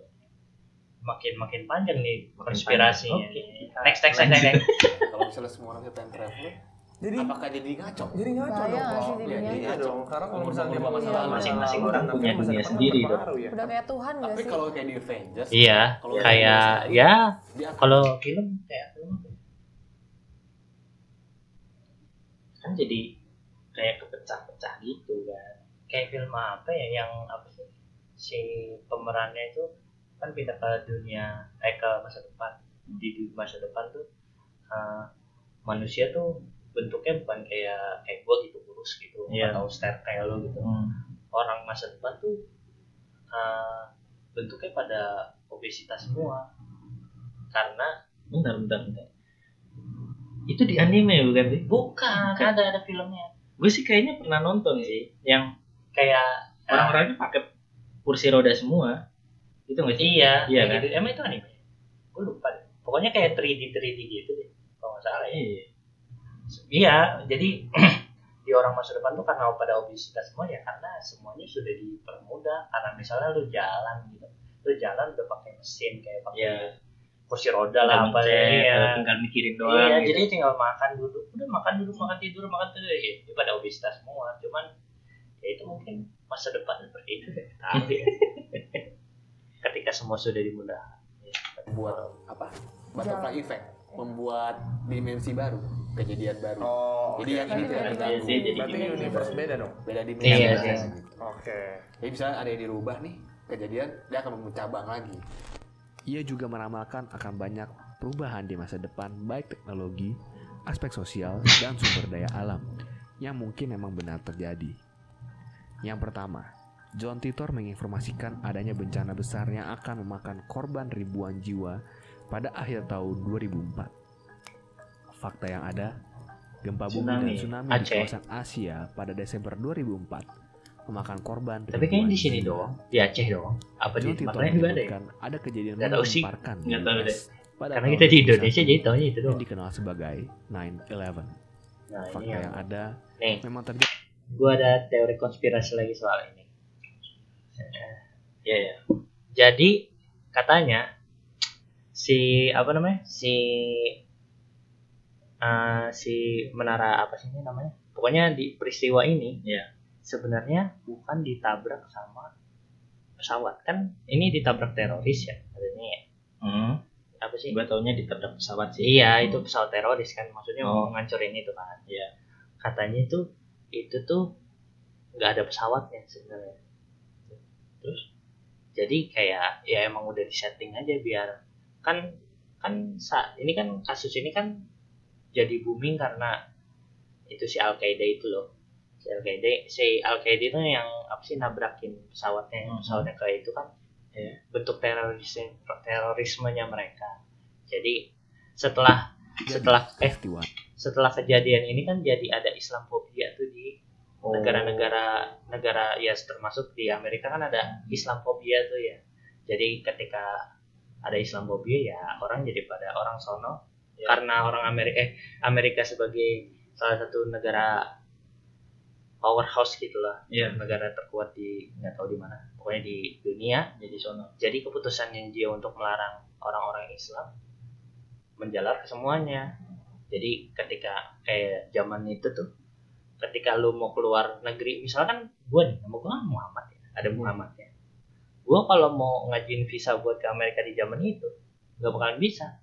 Speaker 1: makin makin panjang nih
Speaker 2: Makin
Speaker 1: konspirasinya
Speaker 2: kita
Speaker 1: next next next next, next. <laughs>
Speaker 3: Kalau misalnya semua orang time traveler,
Speaker 5: Jadi
Speaker 3: apakah jadi ngaco
Speaker 5: jadi ngaco dong.
Speaker 4: sih
Speaker 5: Pak.
Speaker 4: jadinya?
Speaker 5: Iya dong. Karena kalau misalnya
Speaker 3: umur masa
Speaker 5: Iya,
Speaker 3: lalu.
Speaker 2: Masing-masing
Speaker 5: masa
Speaker 2: orang punya
Speaker 5: masa
Speaker 2: dunia sendiri dong.
Speaker 5: ya.
Speaker 4: Udah kayak Tuhan gak
Speaker 3: tapi
Speaker 4: sih?
Speaker 3: kalau kayak di Avengers
Speaker 1: Iya,
Speaker 3: kalau
Speaker 1: kayak ya
Speaker 3: dia
Speaker 1: kalau film kayak ya?
Speaker 2: kan jadi kayak kepecah-pecah gitu kan
Speaker 1: kayak film apa ya yang apa sih si pemerannya itu kan pindah ke dunia eh ke masa depan. Di masa depan tuh eh, manusia tuh bentuknya bukan kayak kayak gua gitu kurus gitu
Speaker 2: Iya.
Speaker 1: atau stare kayak lo gitu orang masa depan tuh eh, bentuknya pada obesitas semua. Karena
Speaker 2: bentar bentar bentar. Itu di anime bukan sih?
Speaker 1: Bukan
Speaker 2: Bukan.
Speaker 1: ada ada filmnya.
Speaker 2: Gue sih kayaknya pernah nonton sih yang
Speaker 1: kayak
Speaker 2: orang-orangnya pakai kursi roda semua itu nggak sih?
Speaker 1: Iya.
Speaker 2: Iya
Speaker 1: kayak
Speaker 2: kan?
Speaker 1: gitu. emang itu anime? Gue lupa deh. Pokoknya kayak 3D 3D gitu deh kalau nggak salah ya.
Speaker 2: Iya.
Speaker 1: Iya jadi <clears throat> di orang masa depan tuh karena pada obesitas semua ya karena semuanya sudah dipermudah. Karena misalnya lu jalan gitu lu jalan udah pakai mesin kayak pakai
Speaker 2: Iya.
Speaker 1: kursi roda lah apa ya
Speaker 2: tinggal mikirin doang
Speaker 1: iya
Speaker 2: gitu.
Speaker 1: jadi tinggal makan duduk udah makan duduk makan tidur makan tidur. Ya itu pada obesitas semua. Cuman ya itu mungkin masa depan seperti itu ya tapi <laughs> ya. Ketika semua sudah dimudahkan
Speaker 3: membuat apa butterfly effect membuat dimensi baru kejadian baru
Speaker 5: Oh,
Speaker 3: jadi yang ini tidak terganggu
Speaker 2: Iya
Speaker 5: Berarti universe beda dong.
Speaker 3: beda dimensi
Speaker 1: Iya,
Speaker 3: aja
Speaker 1: iya.
Speaker 3: gitu.
Speaker 5: Oke.
Speaker 3: jadi misalnya ada yang dirubah nih kejadian dia akan mencabang lagi
Speaker 6: Ia juga meramalkan akan banyak perubahan di masa depan baik teknologi, aspek sosial, dan sumber daya alam yang mungkin memang benar terjadi. Yang pertama, John Titor menginformasikan adanya bencana besar yang akan memakan korban ribuan jiwa pada akhir tahun 2004. Fakta yang ada, gempa bumi dan
Speaker 2: Tsunami.
Speaker 6: tsunami di
Speaker 1: Aceh.
Speaker 6: kawasan Asia pada Desember 2004 memakan korban
Speaker 1: tapi kayaknya di sini doang di Aceh doang apa di
Speaker 6: John Titor
Speaker 1: makanya juga ada ya
Speaker 6: ada kejadian
Speaker 1: Nggak tahu sih.
Speaker 6: di
Speaker 2: Nggak tahu deh.
Speaker 1: karena kita di
Speaker 6: 2001
Speaker 1: Indonesia jadi tahunya itu
Speaker 6: yang
Speaker 1: doang
Speaker 6: dikenal sebagai 9/11.
Speaker 1: nah
Speaker 6: Fakta
Speaker 1: yang
Speaker 6: yang ada
Speaker 1: nih
Speaker 6: memang terjadi
Speaker 1: gue ada teori konspirasi lagi soal ini
Speaker 2: iya ya
Speaker 1: jadi katanya si apa namanya si eh, si menara apa sih ini namanya? Pokoknya di peristiwa ini
Speaker 2: Iya.
Speaker 1: sebenarnya bukan ditabrak sama pesawat. Kan ini ditabrak teroris ya katanya ya.
Speaker 2: Hmm.
Speaker 1: apa sih?
Speaker 2: Gue taunya ditabrak pesawat sih.
Speaker 1: Iya itu pesawat teroris kan maksudnya
Speaker 2: Oh.
Speaker 1: mau ngancurin itu kan.
Speaker 2: Iya.
Speaker 1: katanya itu itu tuh nggak ada pesawatnya sebenarnya terus jadi kayak ya emang udah disetting aja biar kan kan saat ini kan kasus ini kan jadi booming karena itu si Al Qaeda itu loh. Si Al Qaeda si Al Qaeda itu yang apa sih nabrakin pesawatnya
Speaker 2: Mhm.
Speaker 1: pesawatnya ke itu kan ya, bentuk terorisme terorismenya mereka. Jadi setelah setelah eh setelah kejadian ini kan jadi ada Islamophobia tuh di
Speaker 2: Oh.
Speaker 1: negara-negara negara ya termasuk di Amerika kan ada Islamophobia tuh ya jadi ketika ada Islamophobia ya orang jadi pada orang sono
Speaker 2: Ya.
Speaker 1: karena orang Amerika eh Amerika sebagai salah satu negara powerhouse gitulah
Speaker 2: Iya.
Speaker 1: negara terkuat di nggak tahu di mana pokoknya di dunia
Speaker 2: jadi sono
Speaker 1: jadi keputusannya dia untuk melarang orang-orang Islam menjalar ke semuanya. Jadi ketika kayak zaman itu tuh, ketika lu mau keluar negeri, misalkan gue nih, nama gue kan Muhammad ya, ada Muhammad ya. Gue kalau mau ngajuin visa buat ke Amerika di zaman itu, nggak bakalan bisa,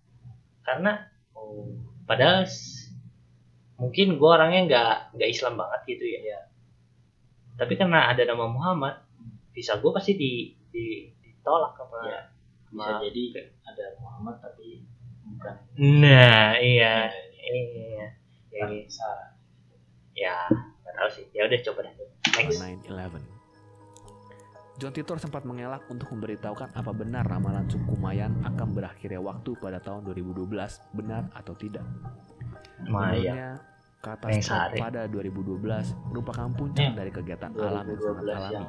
Speaker 1: karena oh, padahal mungkin gue orangnya nggak nggak Islam banget gitu ya. Tapi karena ada nama Muhammad, visa gue pasti di, di ditolak sama
Speaker 2: Ya. bisa
Speaker 1: Ma-
Speaker 2: jadi ada Muhammad tapi bukan
Speaker 1: Nah, iya. Iya. Ya, ini.
Speaker 2: bangsa
Speaker 1: ya nggak tahu sih. Ya udah coba deh. Next.
Speaker 6: 9/11. John Titor sempat mengelak untuk memberitahukan apa benar ramalan suku Mayan akan berakhirnya waktu pada tahun 2012, benar atau tidak.
Speaker 1: Maya.
Speaker 6: Katastrof
Speaker 1: Sehari.
Speaker 6: pada 2012 merupakan puncak
Speaker 2: Ya.
Speaker 6: dari kegiatan alam yang sangat
Speaker 2: 2012
Speaker 6: alami.
Speaker 2: yang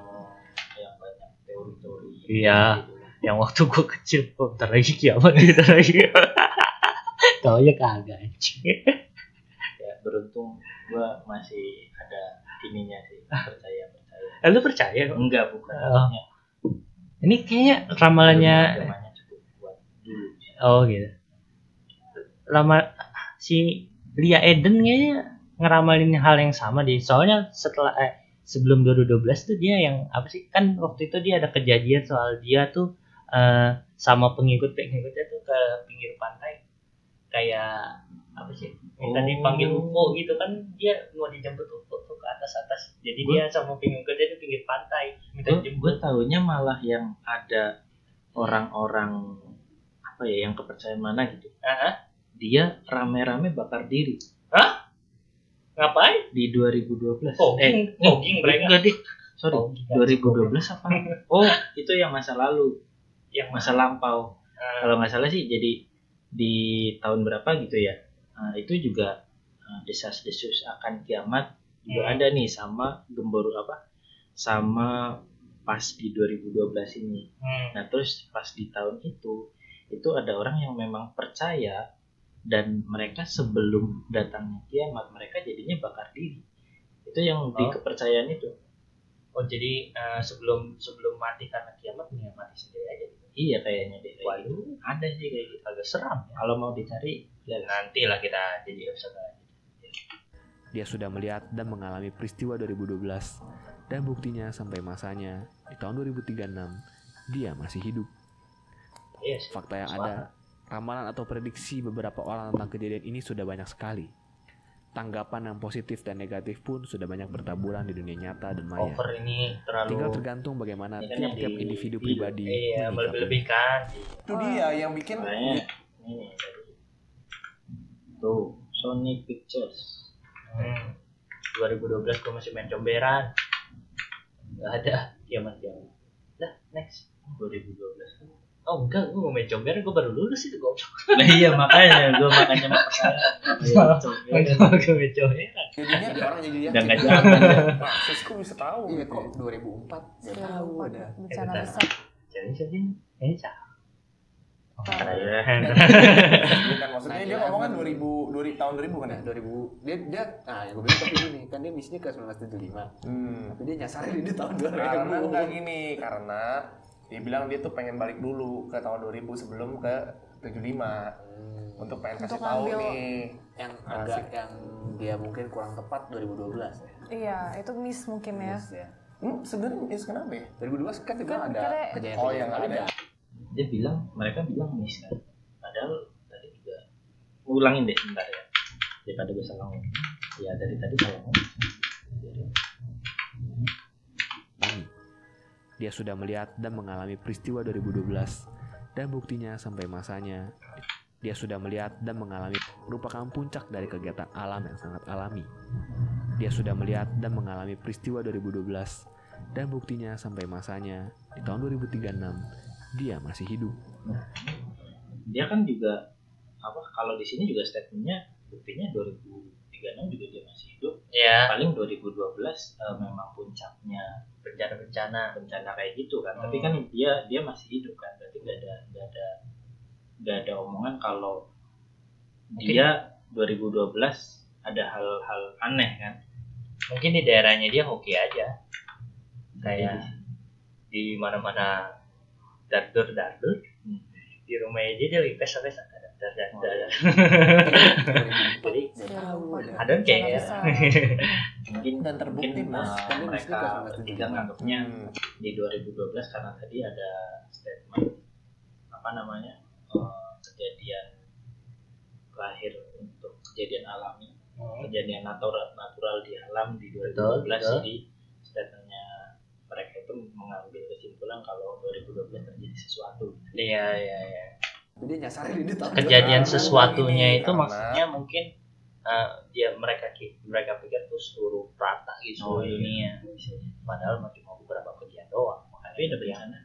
Speaker 2: yang banyak teori-teori
Speaker 1: Iya. Yang waktu gua kecil, oh, bentar lagi kiamat, <laughs> lagi. Tahu ya kagak anjing.
Speaker 2: Beruntung. Gua masih ada ininya sih percaya percaya.
Speaker 1: Eh, lu percaya?
Speaker 2: enggak bukan.
Speaker 1: Oh. Ini kayaknya ramalannya
Speaker 2: agamanya cukup kuat dulu.
Speaker 1: Oh gitu. Lama si Lia Eden kayaknya ngeramalin hal yang sama di soalnya setelah eh sebelum 2012 tuh dia yang apa sih kan waktu itu dia ada kejadian soal dia tuh eh, sama pengikut pengikutnya tuh ke pinggir pantai. Kayak apa sih minta
Speaker 2: Oh.
Speaker 1: dipanggil UFO gitu kan dia mau dijemput UFO tuh ke atas atas. Jadi
Speaker 2: Gua-
Speaker 1: dia sama pengikutnya di pinggir pantai minta
Speaker 2: gue
Speaker 1: dijemput.
Speaker 2: tahunya malah yang ada orang-orang apa ya yang kepercayaan mana gitu.
Speaker 1: Ah,
Speaker 2: dia rame-rame bakar diri.
Speaker 1: Ngapain?
Speaker 2: Di 2012
Speaker 1: Fogging, fogging mereka.
Speaker 2: enggak deh sorry
Speaker 1: Fogging.
Speaker 2: 2012 apa? Oh itu yang masa lalu. Yang masa lampau.
Speaker 1: Ah,
Speaker 2: kalau nggak salah sih jadi di tahun berapa gitu ya Nah, itu juga uh, desas-desus akan kiamat juga
Speaker 1: Hmm.
Speaker 2: ada nih sama gemboro apa sama pas di 2012 ini
Speaker 1: hmm.
Speaker 2: Nah terus pas di tahun itu itu ada orang yang memang percaya dan mereka sebelum datangnya kiamat mereka jadinya bakar diri. Itu yang di
Speaker 1: Oh.
Speaker 2: kepercayaan itu.
Speaker 1: oh jadi eh, sebelum sebelum mati karena kiamat nih mati sendiri aja gitu.
Speaker 2: Iya kayaknya deh. kayak gitu.
Speaker 1: Waduh,
Speaker 2: Ada sih kayak gitu.
Speaker 1: agak seram ya.
Speaker 2: Kalau mau dicari ya
Speaker 1: Nanti lah kita jadi episode aja.
Speaker 6: Dia sudah melihat dan mengalami peristiwa 2012 dan buktinya sampai masanya di tahun 2036 dia masih hidup.
Speaker 1: Yes.
Speaker 6: Fakta yang ada, ramalan atau prediksi beberapa orang tentang kejadian ini sudah banyak sekali. Tanggapan yang positif dan negatif pun sudah banyak bertaburan di dunia nyata dan maya.
Speaker 1: Over ini terlalu
Speaker 6: Tinggal tergantung bagaimana
Speaker 2: kan
Speaker 6: tiap-tiap
Speaker 2: di
Speaker 6: individu pribadi
Speaker 1: iya
Speaker 6: menyikapi.
Speaker 1: melebih-lebihkan.
Speaker 5: Itu dia yang bikin
Speaker 2: Makanya ini. Tuh Sony Pictures.
Speaker 1: Hmm. 2012 gue masih main comberan. Gak ada kiamat kiamat. Dah next.
Speaker 2: 2012.
Speaker 1: Oh enggak, gue mau main comberan, gue baru lulus itu goblok. <laughs>
Speaker 2: Nah iya makanya gue makanya mau ke sana. Iya,
Speaker 1: gue main comberan.
Speaker 5: jadinya
Speaker 3: orang jadi yakin.
Speaker 2: Udah nggak zaman.
Speaker 5: nah, Sisko bisa tahu
Speaker 3: Iya kok 2004 Gak tahu ada.
Speaker 4: bencana
Speaker 1: Eh,
Speaker 4: besar
Speaker 1: Jadi jadi ini cah. Oh. <laughs>
Speaker 5: Bukan maksudnya dia ngomongnya 2000 2000 tahun 2000 kan ya?
Speaker 3: Nah, 2000 dia dia nah yang gue bilang tapi gini kan dia misinya ke 1975
Speaker 5: Hmm.
Speaker 3: tapi dia nyasarin di tahun 2000
Speaker 5: Karena enggak gini, karena dia bilang dia tuh pengen balik dulu ke tahun 2000 sebelum ke 75
Speaker 3: Hmm.
Speaker 5: untuk pengen kasih tahu nih.
Speaker 3: yang agak yang dia mungkin kurang tepat 2012 ya.
Speaker 4: iya itu miss mungkin ya
Speaker 3: Terus ya.
Speaker 5: Hmm, sebenarnya is kenapa ya?
Speaker 3: 2012 kan juga
Speaker 4: Kan
Speaker 3: ada
Speaker 4: kira-
Speaker 3: kejadian
Speaker 5: Oh, yang ada.
Speaker 2: dia bilang mereka bilang miss kan padahal tadi juga ulangin deh sebentar ya daripada gue salah ngomong ya dari tadi salah ngomong Jadi,
Speaker 6: Dia sudah melihat dan mengalami peristiwa 2012 dan buktinya sampai masanya. Dia sudah melihat dan mengalami merupakan puncak dari kegiatan alam yang sangat alami. Dia sudah melihat dan mengalami peristiwa 2012 dan buktinya sampai masanya di tahun 2036 dia masih hidup.
Speaker 2: dia kan juga apa kalau di sini juga statementnya buktinya 2036 juga dia masih hidup
Speaker 1: Ya,
Speaker 2: paling 2012 eh, memang puncaknya
Speaker 1: bencana-bencana.
Speaker 2: bencana kayak gitu kan
Speaker 1: Hmm.
Speaker 2: tapi kan dia dia masih hidup kan berarti nggak ada nggak ada nggak ada omongan kalau dia 2012 ada hal-hal aneh kan
Speaker 1: Mungkin di daerahnya dia oke aja.
Speaker 2: Iya.
Speaker 1: Kayak di mana-mana dardur dardur.
Speaker 2: Hmm.
Speaker 1: Di rumahnya dia dia pesta pesta dar
Speaker 2: Oh, iya.
Speaker 1: Jadi
Speaker 3: Gak tahu ada.
Speaker 1: I don't care.
Speaker 4: Bencana besar.
Speaker 2: mungkin
Speaker 5: Dan terbukti,
Speaker 2: mungkin,
Speaker 5: Mas.
Speaker 3: dia
Speaker 2: mereka bertiga
Speaker 3: Mas.
Speaker 2: nganggapnya
Speaker 5: Hmm.
Speaker 2: di 2012 karena tadi ada statement apa namanya eh, kejadian lahir untuk kejadian alami
Speaker 1: Hmm.
Speaker 2: kejadian natural natural di alam di 2012
Speaker 1: Betul, betul.
Speaker 2: jadi statementnya mereka itu mengambil kesimpulan kalau 2012 terjadi sesuatu
Speaker 1: Iya iya iya.
Speaker 3: Jadi dia nyasarin di tahun
Speaker 1: Kejadian sesuatunya
Speaker 5: ini,
Speaker 1: itu
Speaker 5: karena-
Speaker 1: maksudnya mungkin eh, dia mereka ki- mereka pikir tuh seluruh rata gitu
Speaker 2: Oh, iya.
Speaker 1: dunia. Padahal mah cuma beberapa kejadian doang. Makanya
Speaker 2: tapi ada
Speaker 1: dia
Speaker 2: bencana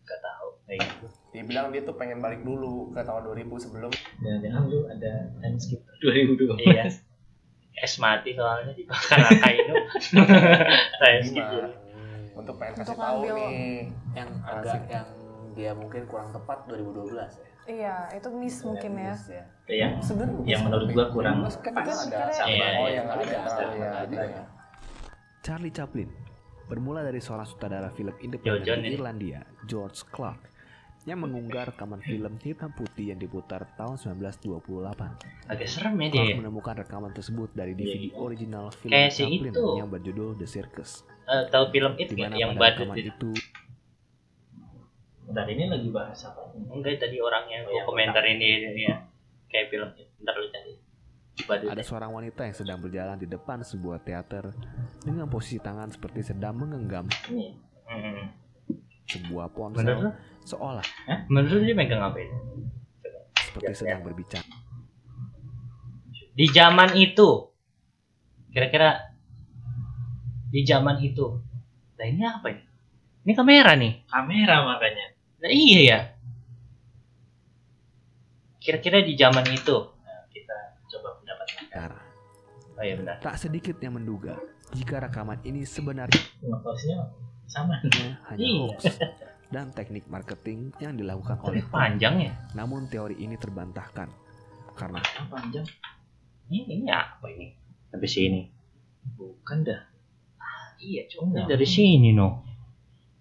Speaker 1: nggak tahu.
Speaker 2: kayak gitu
Speaker 5: Dia bilang dia tuh pengen balik dulu ke tahun 2000 sebelum
Speaker 2: jangan-jangan lu ada time skip 2012 <laughs>
Speaker 1: iya. Es mati soalnya dibakar Akainu. Saya <laughs> skip
Speaker 5: lima
Speaker 1: dulu.
Speaker 5: untuk pengen kasih tahu nih.
Speaker 3: yang agak yang dia mungkin kurang tepat 2012 ya.
Speaker 4: Iya itu miss mungkin ya
Speaker 3: Miss ya.
Speaker 2: yang
Speaker 5: Sebenarnya
Speaker 2: yang menurut gua kurang
Speaker 3: 2012 kan
Speaker 2: pas
Speaker 3: juga ada.
Speaker 4: Iya,
Speaker 2: Iya,
Speaker 5: Oh,
Speaker 2: iya.
Speaker 5: yang ada ya.
Speaker 3: ya.
Speaker 6: Charlie Chaplin bermula dari seorang sutradara film independen di
Speaker 1: ini.
Speaker 6: Irlandia, George Clark, yang mengunggah rekaman film hitam putih yang diputar tahun 1928.
Speaker 1: Agak serem ya dia.
Speaker 6: Clark menemukan rekaman tersebut dari DVD original film
Speaker 1: Kayak si
Speaker 6: Chaplin
Speaker 1: itu.
Speaker 6: yang berjudul The Circus,
Speaker 1: Eh, tahu film itu yang badut itu
Speaker 2: Dan ini lagi bahas apa?
Speaker 1: Enggak tadi orangnya
Speaker 2: Oh, yang
Speaker 1: komentar ini ya. Kayak film itu. Ntar lu cari. Badut.
Speaker 6: ada seorang wanita yang sedang berjalan di depan sebuah teater dengan posisi tangan seperti sedang menggenggam
Speaker 2: Ini.
Speaker 1: Hmm.
Speaker 6: sebuah ponsel
Speaker 1: lu?
Speaker 6: seolah
Speaker 1: Menurut lu dia megang apa itu?
Speaker 6: seperti sedang berbicara.
Speaker 1: Di zaman itu. Kira-kira di zaman itu. Nah ini apa ini? Ini kamera nih.
Speaker 2: Kamera makanya.
Speaker 1: Nah, iya ya. Kira-kira di zaman itu.
Speaker 2: Nah, kita coba pendapat mereka.
Speaker 1: Oh iya benar.
Speaker 6: Tak sedikit yang menduga jika rekaman ini sebenarnya
Speaker 2: Ngeposnya sama.
Speaker 6: hanya <laughs>
Speaker 1: Iya.
Speaker 6: hoax dan teknik marketing yang dilakukan oleh
Speaker 1: Panjang ya.
Speaker 6: Namun teori ini terbantahkan karena
Speaker 2: Ah, panjang.
Speaker 1: Ini, ini apa ini? Habis ini.
Speaker 2: Bukan dah.
Speaker 1: Iya, cuma dari sini no.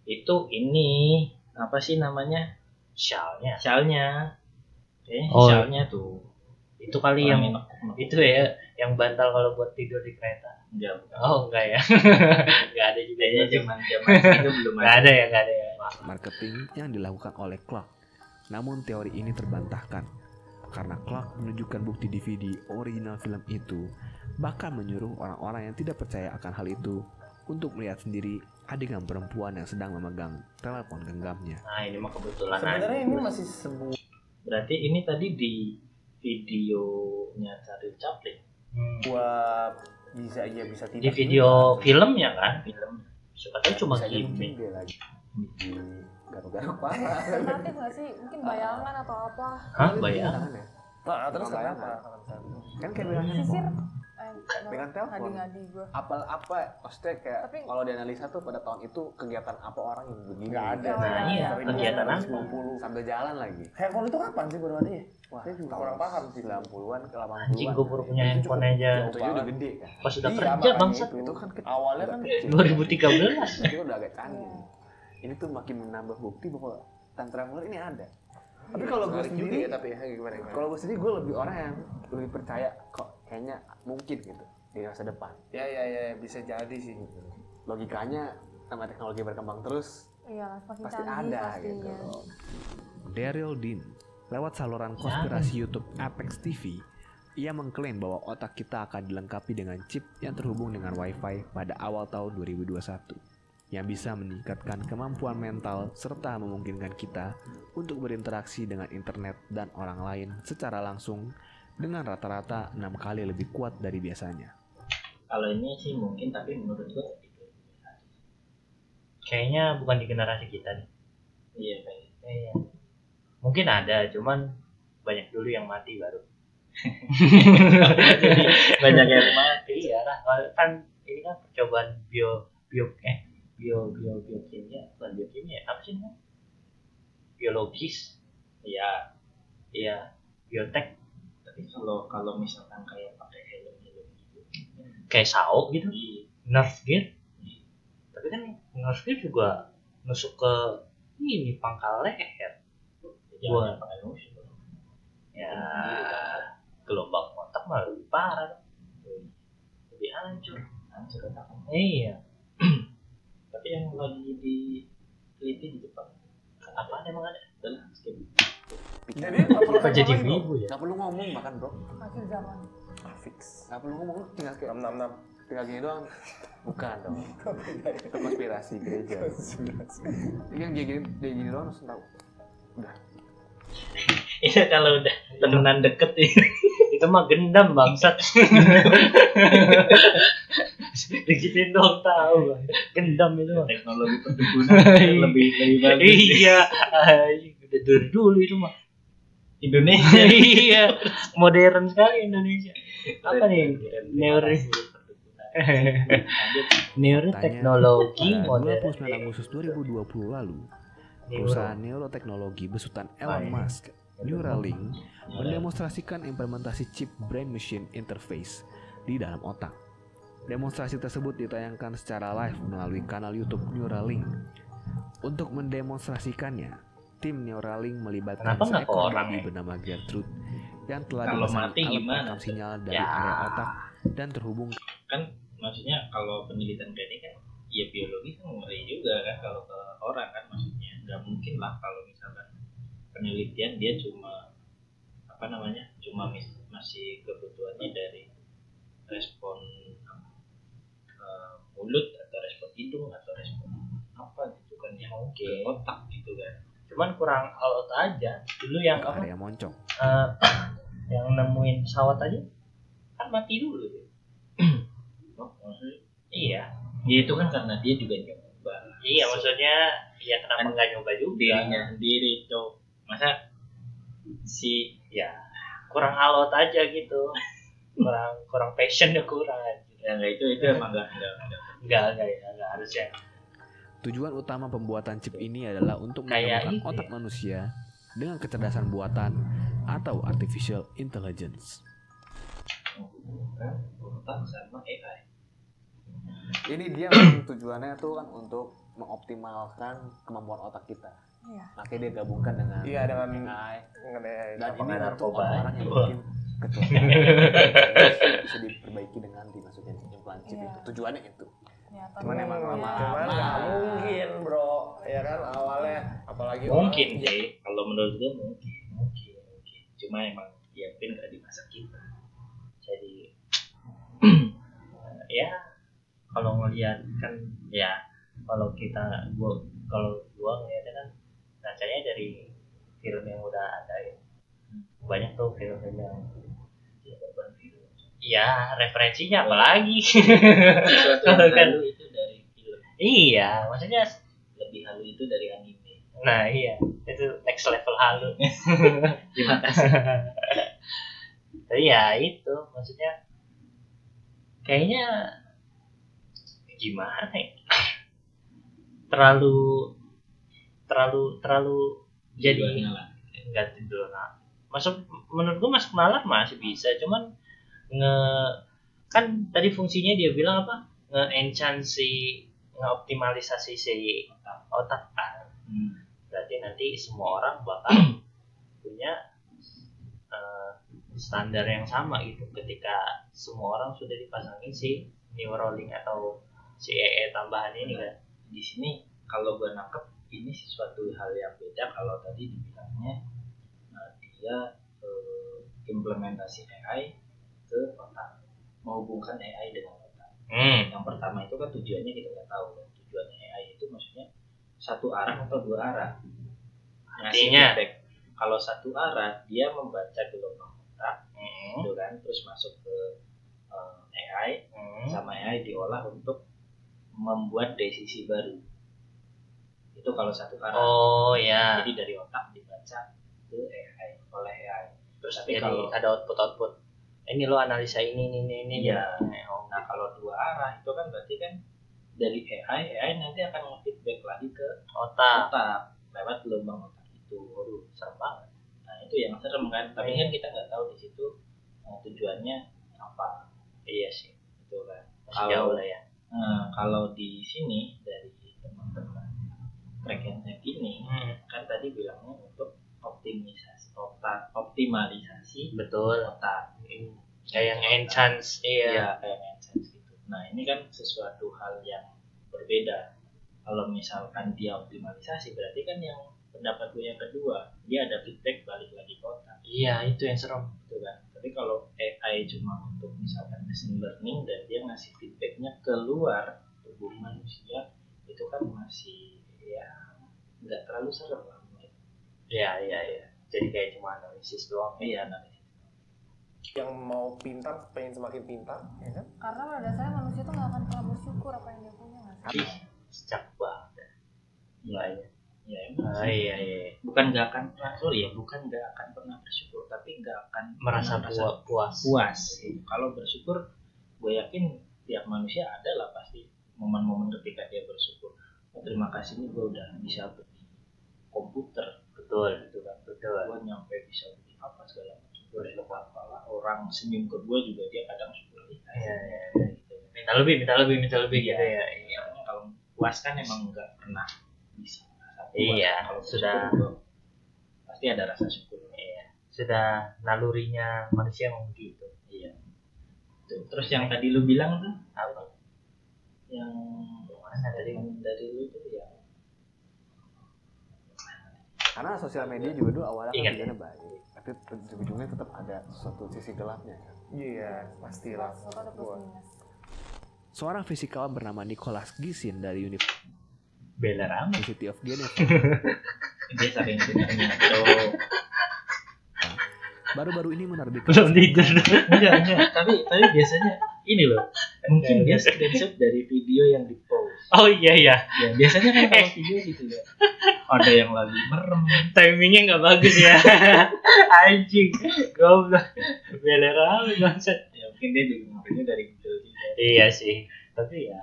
Speaker 2: Itu ini apa sih namanya?
Speaker 1: Shellnya.
Speaker 2: Shellnya. Kayaknya
Speaker 1: Oh.
Speaker 2: shellnya tuh.
Speaker 1: Itu kali
Speaker 2: Orang
Speaker 1: yang
Speaker 2: enak-
Speaker 1: itu ya, yang bantal kalau buat tidur di kereta.
Speaker 2: Enggak, bukan.
Speaker 1: Oh enggak ya? <laughs> enggak ada juga ya.
Speaker 2: zaman zaman itu <laughs> belum
Speaker 1: Enggak ada ya, enggak ada ya.
Speaker 6: marketing yang dilakukan oleh Clark. Namun teori ini terbantahkan karena Clark menunjukkan bukti DVD original film itu bahkan menyuruh orang-orang yang tidak percaya akan hal itu untuk melihat sendiri adegan perempuan yang sedang memegang telepon genggamnya.
Speaker 1: Nah, ini mah kebetulan
Speaker 5: Sebenarnya
Speaker 1: aja.
Speaker 5: ini masih sebuah
Speaker 2: Berarti ini tadi di videonya Charlie Chaplin.
Speaker 1: Hmm.
Speaker 5: bisa iya bisa tidak.
Speaker 1: Di video filmnya kan?
Speaker 2: Film.
Speaker 1: Siapa tahu cuma
Speaker 5: mungkin
Speaker 1: gimmick.
Speaker 5: dia lagi garuk-garuk parah.
Speaker 4: Alternatif nggak sih? Mungkin bayangan atau apa?
Speaker 1: Hah, bayang?
Speaker 6: Tangannya.
Speaker 5: Nah, terus kenapa?
Speaker 6: Kan kayak bilangnya
Speaker 4: Sisir. Eh,
Speaker 6: Dengan telepon.
Speaker 4: Ngadi-ngadi gue.
Speaker 3: Apa apa maksudnya kayak
Speaker 4: Tapi-
Speaker 3: kalau dianalisa tuh pada tahun itu kegiatan apa orang yang begini?
Speaker 5: Nggak ada.
Speaker 4: Oh,
Speaker 1: Nah, iya, kegiatan apa?
Speaker 5: 90.
Speaker 3: Sambil jalan lagi.
Speaker 5: Handphone itu kapan sih ada ya?
Speaker 3: Wah,
Speaker 5: Saya juga kurang paham sih.
Speaker 3: 90-an ke 80-an.
Speaker 1: Anjing gue baru punya handphone aja.
Speaker 3: Itu udah gede kan.
Speaker 1: Pas udah
Speaker 5: Iya,
Speaker 1: kerja bangsat.
Speaker 5: itu.
Speaker 3: Itu kan kecil.
Speaker 5: Awalnya kan kecil.
Speaker 1: 2013. <laughs>
Speaker 3: Itu udah agak canggih. Ini tuh makin menambah bukti bahwa time traveler ini ada. Tapi kalau gue sendiri,
Speaker 5: ya, tapi ya gimana gimana?
Speaker 3: kalau gue sendiri gue lebih orang yang lebih percaya kok kayaknya mungkin gitu di masa depan.
Speaker 5: Ya ya ya bisa jadi sih.
Speaker 3: Logikanya sama teknologi berkembang terus
Speaker 4: Iya,
Speaker 3: pasti
Speaker 4: canggih
Speaker 3: ada
Speaker 4: pastinya.
Speaker 3: gitu.
Speaker 6: Daryl Dean lewat saluran konspirasi YouTube Apex TV ia mengklaim bahwa otak kita akan dilengkapi dengan chip yang terhubung dengan Wi-Fi pada awal tahun 2021 yang bisa meningkatkan kemampuan mental serta memungkinkan kita untuk berinteraksi dengan internet dan orang lain secara langsung dengan rata-rata enam kali lebih kuat dari biasanya.
Speaker 2: Kalau ini sih mungkin tapi menurut gua itu.
Speaker 1: Kayaknya bukan di generasi kita nih.
Speaker 2: Iya kayak
Speaker 1: Iya. Mungkin ada, cuman banyak dulu yang mati baru. <laughs>
Speaker 2: Jadi banyak yang mati.
Speaker 1: Iya lah, kan ini kan percobaan bio bio eh bio bio biokimia, bukan biokimia, apa sih namanya? Biologis,
Speaker 2: Iya.
Speaker 1: iya, biotek,
Speaker 2: Tapi kalau kalau misalkan kayak pakai helm helm gitu.
Speaker 1: kayak sao gitu,
Speaker 2: Iya.
Speaker 1: nerf gear. Tapi kan nerf gear juga nusuk ke ini pangkal leher. Gua-
Speaker 2: musuh.
Speaker 1: Ya, gelombang otak mah lebih parah, lebih hancur.
Speaker 2: Hancur otaknya.
Speaker 1: Iya,
Speaker 2: Tapi yang lagi diteliti di Jepang
Speaker 1: apa emang ada?
Speaker 2: adalah skip.
Speaker 5: Jadi apa perlu
Speaker 1: jadi wibu ya?
Speaker 3: Gak perlu ngomong bahkan bro.
Speaker 4: Akhir zaman.
Speaker 3: Fix. Gak perlu ngomong tinggal kayak
Speaker 5: bro? 666.
Speaker 3: tinggal gini doang. Bukan dong. <laughs> Itu konspirasi gereja. Ini kan gini gini gini doang langsung tahu.
Speaker 2: Iya kalau udah temenan deket ya. <laughs>
Speaker 1: Itu mah gendam bangsat. <laughs> Digituin dong tahu. Bang. Gendam itu mah.
Speaker 2: teknologi perkebunan lebih lebih bagus.
Speaker 1: iya, anjing, udah dari dulu itu mah.
Speaker 2: Indonesia <laughs>
Speaker 1: iya, modern sekali Indonesia. Apa nih? Neuri <laughs> neuroteknologi
Speaker 6: Pada
Speaker 1: modern.
Speaker 6: 29 Agustus 2020 lalu, perusahaan neuroteknologi besutan Elon Musk, Neuralink, mendemonstrasikan implementasi chip brain machine interface di dalam otak. Demonstrasi tersebut ditayangkan secara live melalui kanal YouTube Neuralink. Untuk mendemonstrasikannya, tim Neuralink melibatkan
Speaker 1: Kenapa
Speaker 6: seekor babi
Speaker 1: ya?
Speaker 6: bernama Gertrude yang telah
Speaker 2: Kalau
Speaker 6: dimasang
Speaker 2: mati
Speaker 6: alat
Speaker 2: gimana?
Speaker 6: sinyal dari
Speaker 1: Ya.
Speaker 6: area otak dan terhubung
Speaker 2: kan maksudnya kalau penelitian kayak ini kan ya biologi kan ngeri juga kan kalau ke orang kan maksudnya nggak mungkin lah kalau misalkan penelitian dia cuma apa namanya cuma masih kebutuhannya dari respon eh, mulut atau respon hidung atau respon apa gitu kan yang ke otak gitu kan
Speaker 1: cuman kurang alot aja. Dulu yang apa?
Speaker 6: area moncong.
Speaker 1: eh, <clears throat> yang nemuin pesawat aja kan mati dulu dia. <clears throat>
Speaker 2: oh,
Speaker 1: iya.
Speaker 2: Ya itu kan karena dia juga nyoba.
Speaker 1: Iya maksudnya ya kenapa nggak nyoba juga?
Speaker 2: dirinya sendiri tuh masa si
Speaker 1: ya kurang alot aja gitu. <laughs> Kurang kurang passionnya kurang aja.
Speaker 2: ya nggak itu itu emang nggak nggak nggak.
Speaker 1: Enggak enggak ya enggak harusnya
Speaker 6: Tujuan utama pembuatan chip ini adalah untuk menemukan
Speaker 1: ini
Speaker 6: otak manusia dengan kecerdasan buatan atau artificial intelligence.
Speaker 2: AI
Speaker 3: Jadi dia tujuannya tuh kan untuk mengoptimalkan kemampuan otak kita.
Speaker 4: Iya.
Speaker 3: Makanya dia gabungkan dengan
Speaker 5: Iya dengan
Speaker 3: AI.
Speaker 5: mengenai
Speaker 3: Dan ini untuk orang-orang yang mungkin kecuali bisa diperbaiki dengan dimasukin implan chip
Speaker 4: Iya.
Speaker 3: itu. Tujuannya itu.
Speaker 4: Ternyata
Speaker 3: Cuman emang
Speaker 4: banyak.
Speaker 3: lama-lama
Speaker 5: cuman nggak mungkin bro. Ya kan awalnya apalagi
Speaker 2: mungkin
Speaker 5: orang-
Speaker 2: sih kalau menurut gue mungkin mungkin mungkin. Cuma emang ya mungkin nggak di masa kita
Speaker 1: jadi <clears throat> ya kalau ngelihat kan ya kalau kita gua kalau gua ngeliatnya kan bacanya dari film yang udah ada ya. Banyak tuh film-film yang Iya, referensinya apalagi?
Speaker 2: yang
Speaker 1: Kan.
Speaker 2: itu dari film
Speaker 1: iya, maksudnya
Speaker 2: lebih halu itu dari anime
Speaker 1: nah iya, itu next level halu. <laughs>
Speaker 2: terima kasih <laughs>
Speaker 1: Tapi ya itu, maksudnya kayaknya gimana ya? Terlalu terlalu terlalu jadi
Speaker 2: Tujuannya lah.
Speaker 1: nggak tidur. Masuk menurut gua masuk nalar masih bisa, cuman nge kan tadi fungsinya dia bilang apa? Nge enchant si ngeoptimalisasi si otak kan.
Speaker 2: Hmm.
Speaker 1: Berarti nanti semua orang bakal punya eh, standar yang sama gitu ketika semua orang sudah dipasangin si Neuralink atau si EE tambahan ini kan.
Speaker 2: di sini kalau gue nangkep ini sesuatu hal yang beda kalau tadi dibilangnya eh, dia eh, implementasi AI ke otak menghubungkan AI dengan otak
Speaker 1: Hmm.
Speaker 2: yang pertama itu kan tujuannya kita nggak tahu kan tujuannya AI itu maksudnya satu arah atau dua arah
Speaker 1: Artinya?
Speaker 2: kalau satu arah dia membaca gelombang otak
Speaker 1: Hmm.
Speaker 2: gitu kan terus masuk ke eh, AI
Speaker 1: Hmm.
Speaker 2: sama AI diolah untuk membuat desisi baru itu kalau satu arah
Speaker 1: Oh ya.
Speaker 2: jadi dari otak dibaca ke AI oleh AI
Speaker 1: Terus
Speaker 2: tapi
Speaker 1: jadi
Speaker 2: kalau
Speaker 1: ada output output. Ini lo analisa ini ini ini ini.
Speaker 2: Iya.
Speaker 1: Oh,
Speaker 2: nah kalau dua arah itu kan berarti kan dari AI AI nanti akan nge-feedback lagi ke
Speaker 1: otak.
Speaker 2: otak lewat gelombang otak itu
Speaker 1: Waduh, serem banget.
Speaker 2: nah itu yang serem kan tapi kan kita nggak tahu di situ eh, tujuannya apa
Speaker 1: Iya sih.
Speaker 2: itu kan
Speaker 1: Masih
Speaker 2: Kalau-
Speaker 1: jauh lah ya.
Speaker 2: Nah, kalau di sini dari teman-teman track and track ini
Speaker 1: Hmm.
Speaker 2: kan tadi bilangnya untuk optimisasi otak optimalisasi
Speaker 1: Betul.
Speaker 2: otak
Speaker 1: Kayak yang enchant iya.
Speaker 2: Iya, kayak enchant gitu. Nah, ini kan sesuatu hal yang berbeda. Kalau misalkan dia optimalisasi, berarti kan yang pendapat gue yang kedua, dia ada feedback balik lagi ke otak,
Speaker 1: Iya, itu yang serem.
Speaker 2: gitu kan. Tapi kalau AI cuma untuk misalkan machine learning dan dia ngasih feedbacknya keluar tubuh manusia, itu kan masih ya nggak terlalu serem lah.
Speaker 1: Iya, iya, iya. Jadi kayak cuma analisis doang.
Speaker 2: Iya, analisis.
Speaker 5: yang mau pintar pengen semakin pintar ya kan
Speaker 4: Karena pada dasarnya manusia tuh nggak akan pernah bersyukur apa yang dia punya nggak sih?
Speaker 1: Ih, sejak banget. Iya, iya.
Speaker 2: Ya, emang
Speaker 1: Ah, iya, iya.
Speaker 2: bukan nggak akan pernah sorry ya bukan nggak akan pernah bersyukur tapi nggak akan
Speaker 1: Merasa puas. puas.
Speaker 2: puas kalau bersyukur gue yakin tiap manusia ada lah pasti momen-momen ketika dia bersyukur oh, terima kasih nih gue udah bisa beli komputer
Speaker 1: Betul.
Speaker 2: gitu kan
Speaker 1: Betul.
Speaker 2: gue nyampe bisa beli apa segala macam gue udah apalah orang senyum ke gue juga dia kadang syukur nih
Speaker 1: Iya, iya,
Speaker 2: gitu.
Speaker 1: Minta lebih, minta lebih, minta lebih
Speaker 2: Iya.
Speaker 1: gitu ya. Iya.
Speaker 2: Soalnya kalau puas kan emang nggak pernah bisa.
Speaker 1: Iya,
Speaker 2: kalau
Speaker 1: sudah-
Speaker 2: pasti ada rasa syukurnya
Speaker 1: Iya. Sudah nalurinya manusia memang begitu.
Speaker 2: iya Tuh. terus yang tadi lu bilang tuh
Speaker 1: Apa?
Speaker 2: yang
Speaker 1: Mana tadi?
Speaker 2: dari lu tuh ya
Speaker 3: Karena sosial media juga dulu awalnya kan tujuannya baik, tapi ujung-ujungnya tetap ada suatu sisi gelapnya kan.
Speaker 5: Iya, pastilah.
Speaker 4: Plus minus.
Speaker 6: Seorang fisikawan bernama Nicholas Gisin dari
Speaker 1: rame.
Speaker 6: University of Geneva <laughs>
Speaker 2: dia
Speaker 6: baru-baru ini menerbitkan
Speaker 1: Belum tidur. <laughs>
Speaker 2: enggak enggak tapi tapi biasanya ini loh mungkin dia screenshot dari video yang di post
Speaker 1: Oh iya iya.
Speaker 2: ya biasanya kan kalau video gitu ya <laughs> ada yang lagi merem
Speaker 1: Timingnya nggak bagus ya. <laughs> Anjing. Goblok. Bela rame bangsat.
Speaker 2: ya mungkin dia juga ngambilnya dari juga
Speaker 1: Iya sih. Tapi ya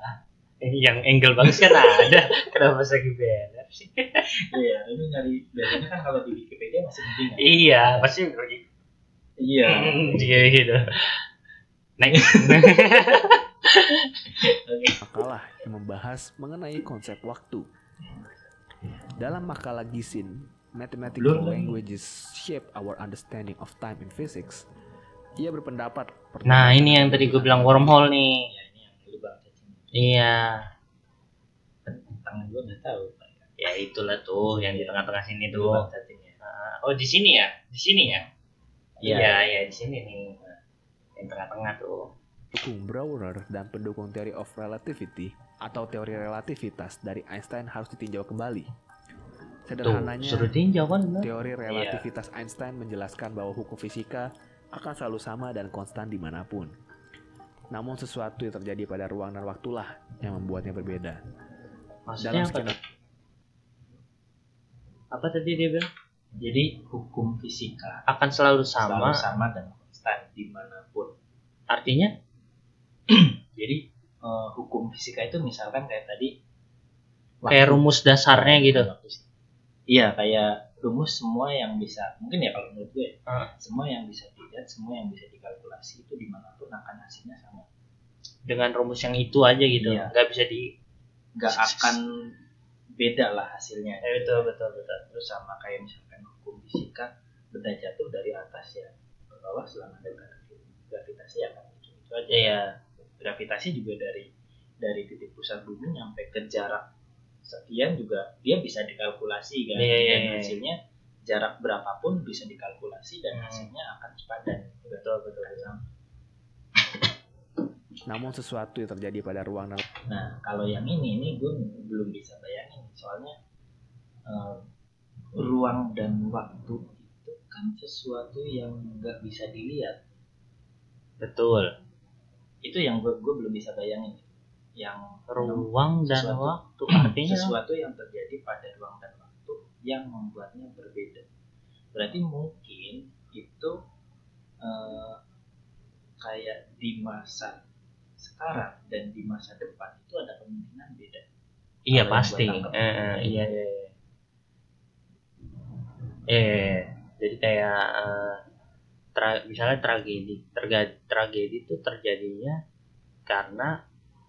Speaker 1: yang angle bagus kan ada. Kenapa lagi beler sih? <laughs>
Speaker 2: iya ini nyari biasanya kan kalau di Wikipedia masih penting ya
Speaker 1: iya, pasti lagi.
Speaker 2: iya <laughs>
Speaker 1: Iya gitu. Next.
Speaker 6: makalah yang membahas mengenai konsep waktu. Dalam makalah Gisin, Mathematical
Speaker 2: Belum.
Speaker 6: Languages Shape Our Understanding of Time in Physics, ia berpendapat
Speaker 1: Nah ini yang tadi gue bilang wormhole nih.
Speaker 2: ya ini yang lu bang cacing
Speaker 1: Iya.
Speaker 2: tangan gua nggak tahu
Speaker 1: Ya itulah tuh yang di tengah-tengah sini tuh.
Speaker 2: ya
Speaker 1: Ah, Oh di sini ya? Di sini ya?
Speaker 2: Iya.
Speaker 1: Iya, iya di sini nih. Yang tengah-tengah tuh.
Speaker 6: Pendukung Brauer dan pendukung Theory of Relativity atau teori relativitas dari Einstein harus ditinjau kembali. Sederhananya,
Speaker 1: kan
Speaker 6: teori relativitas Einstein menjelaskan bahwa hukum fisika akan selalu sama dan konstan di mana pun. Namun sesuatu yang terjadi pada ruang dan waktulah yang membuatnya berbeda.
Speaker 1: Maksudnya apa?
Speaker 6: sekian
Speaker 1: tuh? Apa tadi dia bilang?
Speaker 2: jadi hukum fisika
Speaker 1: Akan selalu
Speaker 2: selalu
Speaker 1: sama.
Speaker 2: sama dan konstan di mana pun
Speaker 1: Artinya? <clears throat>
Speaker 2: jadi eh, hukum fisika itu misalkan kayak tadi
Speaker 1: Kayak
Speaker 2: waktu-
Speaker 1: rumus dasarnya gitu.
Speaker 2: iya kayak rumus semua yang bisa mungkin ya kalau menurut gue
Speaker 1: Ah.
Speaker 2: semua yang bisa dilihat semua yang bisa dikalkulasi itu di mana pun akan hasilnya sama
Speaker 1: Dengan rumus yang itu aja gitu.
Speaker 2: Iya.
Speaker 1: Nggak bisa di...
Speaker 2: nggak akan beda lah hasilnya
Speaker 1: Eh, betul, betul, betul.
Speaker 2: terus sama kayak misalkan hukum fisika benda jatuh dari atas ya ke bawah selama ada gravi- gravitasi ya kan itu itu aja
Speaker 1: Iya.
Speaker 2: Gravitasi juga dari dari titik pusat bumi sampai ke jarak sekian juga dia bisa dikalkulasi kan
Speaker 1: Iya, iya,
Speaker 2: dan
Speaker 1: iya.
Speaker 2: hasilnya jarak berapapun bisa dikalkulasi dan
Speaker 1: Hmm.
Speaker 2: hasilnya akan sepadan
Speaker 1: Betul, betul, betul. <laughs>
Speaker 6: Namun sesuatu yang terjadi pada ruang dan
Speaker 2: Nah, kalau yang ini ini gue belum bisa bayangin soalnya eh, ruang dan waktu itu kan sesuatu yang nggak bisa dilihat.
Speaker 1: Betul.
Speaker 2: Itu yang gue gue belum bisa bayangin. Yang
Speaker 1: Ruang dan
Speaker 2: Sesuatu.
Speaker 1: waktu. Artinya
Speaker 2: sesuatu yang terjadi pada ruang dan waktu yang membuatnya berbeda. Berarti mungkin itu eh, kayak di masa sekarang dan di masa depan itu ada kemungkinan beda.
Speaker 1: Iya
Speaker 2: yang
Speaker 1: pasti. Eh, eh, iya, iya. Eh, jadi kayak eh, tra- misalnya tragedi, Terga- tragedi itu terjadinya karena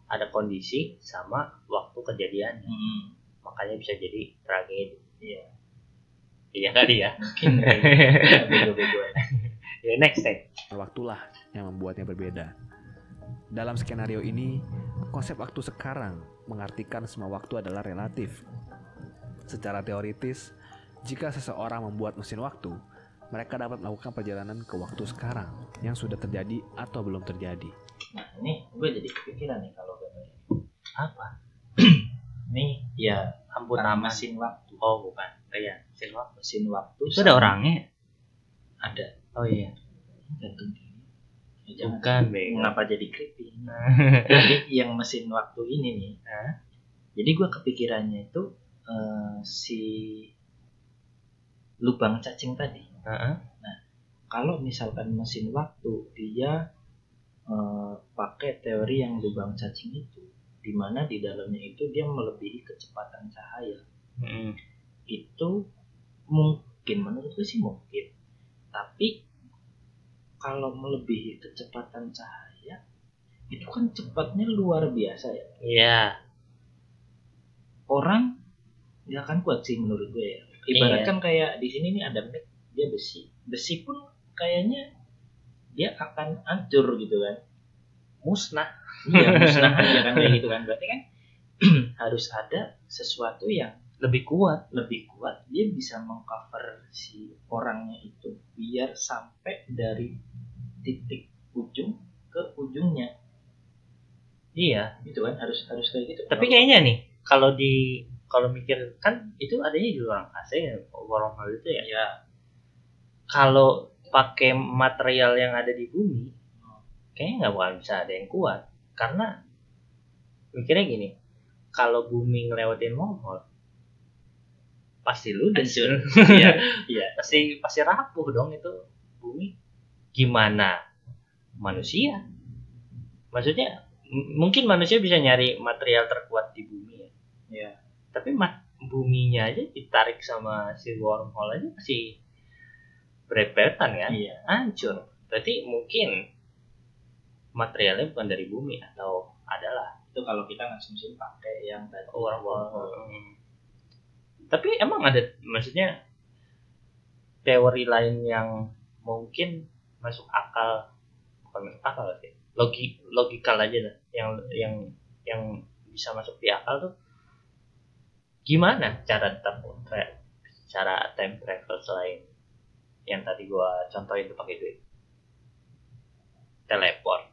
Speaker 1: ada kondisi sama waktu kejadiannya,
Speaker 2: Hmm,
Speaker 1: makanya bisa jadi tragedi.
Speaker 2: Iya.
Speaker 1: Iya kali ya.
Speaker 2: mungkin <laughs>
Speaker 1: ya next next.
Speaker 6: waktulah yang membuatnya berbeda. Dalam skenario ini, konsep waktu sekarang mengartikan semua waktu adalah relatif. Secara teoritis, jika seseorang membuat mesin waktu, mereka dapat melakukan perjalanan ke waktu sekarang yang sudah terjadi atau belum terjadi.
Speaker 2: Nah ini gue jadi kepikiran nih kalau ini.
Speaker 1: Apa? <clears throat>
Speaker 2: Ini ya
Speaker 1: Ampun
Speaker 2: bukan
Speaker 1: nama.
Speaker 2: mesin waktu.
Speaker 1: Oh bukan. Oh iya, mesin waktu.
Speaker 2: Mesin waktu.
Speaker 1: Itu ada orangnya?
Speaker 2: Ada.
Speaker 1: Oh iya.
Speaker 2: Gantung diri. Ya.
Speaker 1: Bukan, bego.
Speaker 2: Mengapa jadi creepy? <laughs> Jadi yang mesin waktu ini nih.
Speaker 1: Hah?
Speaker 2: Jadi gue kepikirannya itu eh, si lubang cacing tadi.
Speaker 1: Heeh.
Speaker 2: Kalau misalkan mesin waktu dia eh, pakai teori yang lubang cacing itu, di mana di dalamnya itu dia melebihi kecepatan cahaya.
Speaker 1: Mm-mm.
Speaker 2: itu mungkin menurut gue sih mungkin tapi kalau melebihi kecepatan cahaya itu kan cepatnya luar biasa ya
Speaker 1: Iya.
Speaker 2: orang nggak akan kuat sih menurut gue ya ibarat
Speaker 1: Iya.
Speaker 2: kan kayak di sini nih ada mic dia besi. Besi pun kayaknya dia akan hancur gitu kan.
Speaker 1: Musnah.
Speaker 2: Iya musnah. Aja kan kayak gitu kan. Berarti kan <clears throat> harus ada sesuatu yang
Speaker 1: lebih kuat.
Speaker 2: lebih kuat. Dia bisa mengcover si orangnya itu biar sampai dari titik ujung ke ujungnya.
Speaker 1: Iya.
Speaker 2: Gitu kan harus harus kayak gitu.
Speaker 1: Tapi kayaknya nih kalau di kalau mikir kan itu adanya di ruang AC ya itu ya?
Speaker 2: Ya
Speaker 1: kalau pakai material yang ada di bumi kayaknya nggak bakal bisa ada yang kuat karena mikirnya gini kalau bumi ngelewatin wormhole pasti ludes
Speaker 2: Hancur. <laughs> Iya, iya.
Speaker 1: pasti pasti rapuh dong itu bumi gimana manusia maksudnya mungkin manusia bisa nyari material terkuat di bumi ya
Speaker 2: Iya.
Speaker 1: tapi mat buminya aja ditarik sama si wormhole aja masih berepetan kan?
Speaker 2: Iya.
Speaker 1: hancur. Berarti mungkin materialnya bukan dari bumi atau adalah?
Speaker 2: Itu kalau kita ngasumsi pakai yang tadi.
Speaker 1: Wormhole Hmm. tapi emang ada maksudnya teori lain yang mungkin masuk akal? Bukan masuk akal sih logi logikal aja dah yang yang yang bisa masuk di akal tuh gimana cara tra- cara time travel selain yang tadi gua contohin tuh pakai duit. Teleport.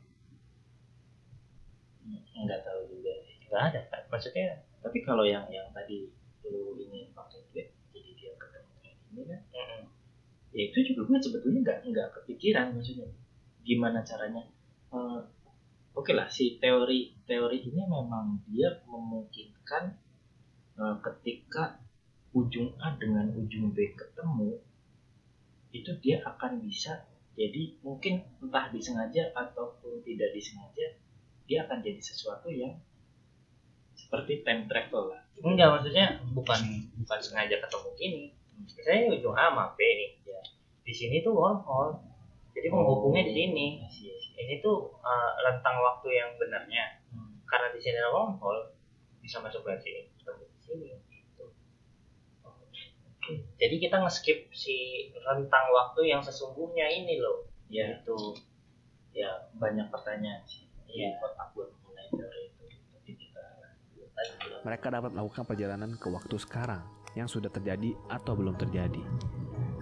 Speaker 2: Nggak tahu juga
Speaker 1: nggak ada kan maksudnya
Speaker 2: tapi kalau yang yang tadi lu ini pakai duit jadi dia ketemu kayak ini kan?
Speaker 1: Mm,
Speaker 2: ya itu juga gue sebetulnya nggak nggak kepikiran maksudnya. Gimana caranya? Eh, oke lah si teori teori ini memang dia memungkinkan eh, ketika ujung A dengan ujung B ketemu itu dia akan bisa jadi mungkin entah disengaja ataupun tidak disengaja dia akan jadi sesuatu yang seperti time travel lah.
Speaker 1: Enggak maksudnya bukan bukan sengaja ketemu gini saya ujung A sama B nih ya di sini tuh wormhole jadi menghubungnya di sini. Ini tuh uh, rentang waktu yang benarnya.
Speaker 2: Hmm.
Speaker 1: karena di sini ada wormhole bisa masuk ke sini ketemu di sini. Jadi kita nge-skip si rentang waktu yang sesungguhnya ini loh
Speaker 2: ya
Speaker 1: itu
Speaker 2: ya banyak pertanyaan sih
Speaker 1: Iya.
Speaker 2: di itu tapi kita.
Speaker 6: Mereka dapat melakukan perjalanan ke waktu sekarang yang sudah terjadi atau belum terjadi.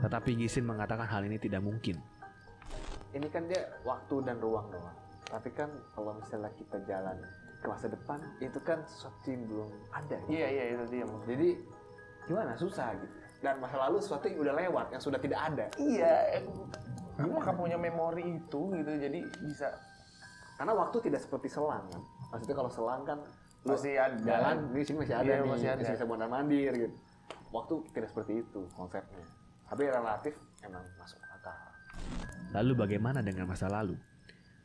Speaker 6: Tetapi Gisin mengatakan hal ini tidak mungkin.
Speaker 3: Ini kan dia waktu dan ruang doang. Tapi kan kalau misalnya kita jalan ke masa depan, itu kan sesuatu yang belum ada. gitu.
Speaker 5: Iya iya itu dia.
Speaker 3: Jadi gimana susah gitu. Dan masa lalu sesuatu yang udah lewat, yang sudah tidak ada.
Speaker 5: Iya. Apakah punya memori itu gitu jadi bisa
Speaker 3: Karena waktu tidak seperti selang kan. Maksudnya kalau selang kan lu
Speaker 5: masih ada
Speaker 3: jalan di sini masih ada
Speaker 5: Iya,
Speaker 3: nih,
Speaker 5: masih ada.
Speaker 3: bisa mondar mandir gitu. Waktu tidak seperti itu konsepnya. Tapi relatif emang masuk akal.
Speaker 6: Lalu bagaimana dengan masa lalu?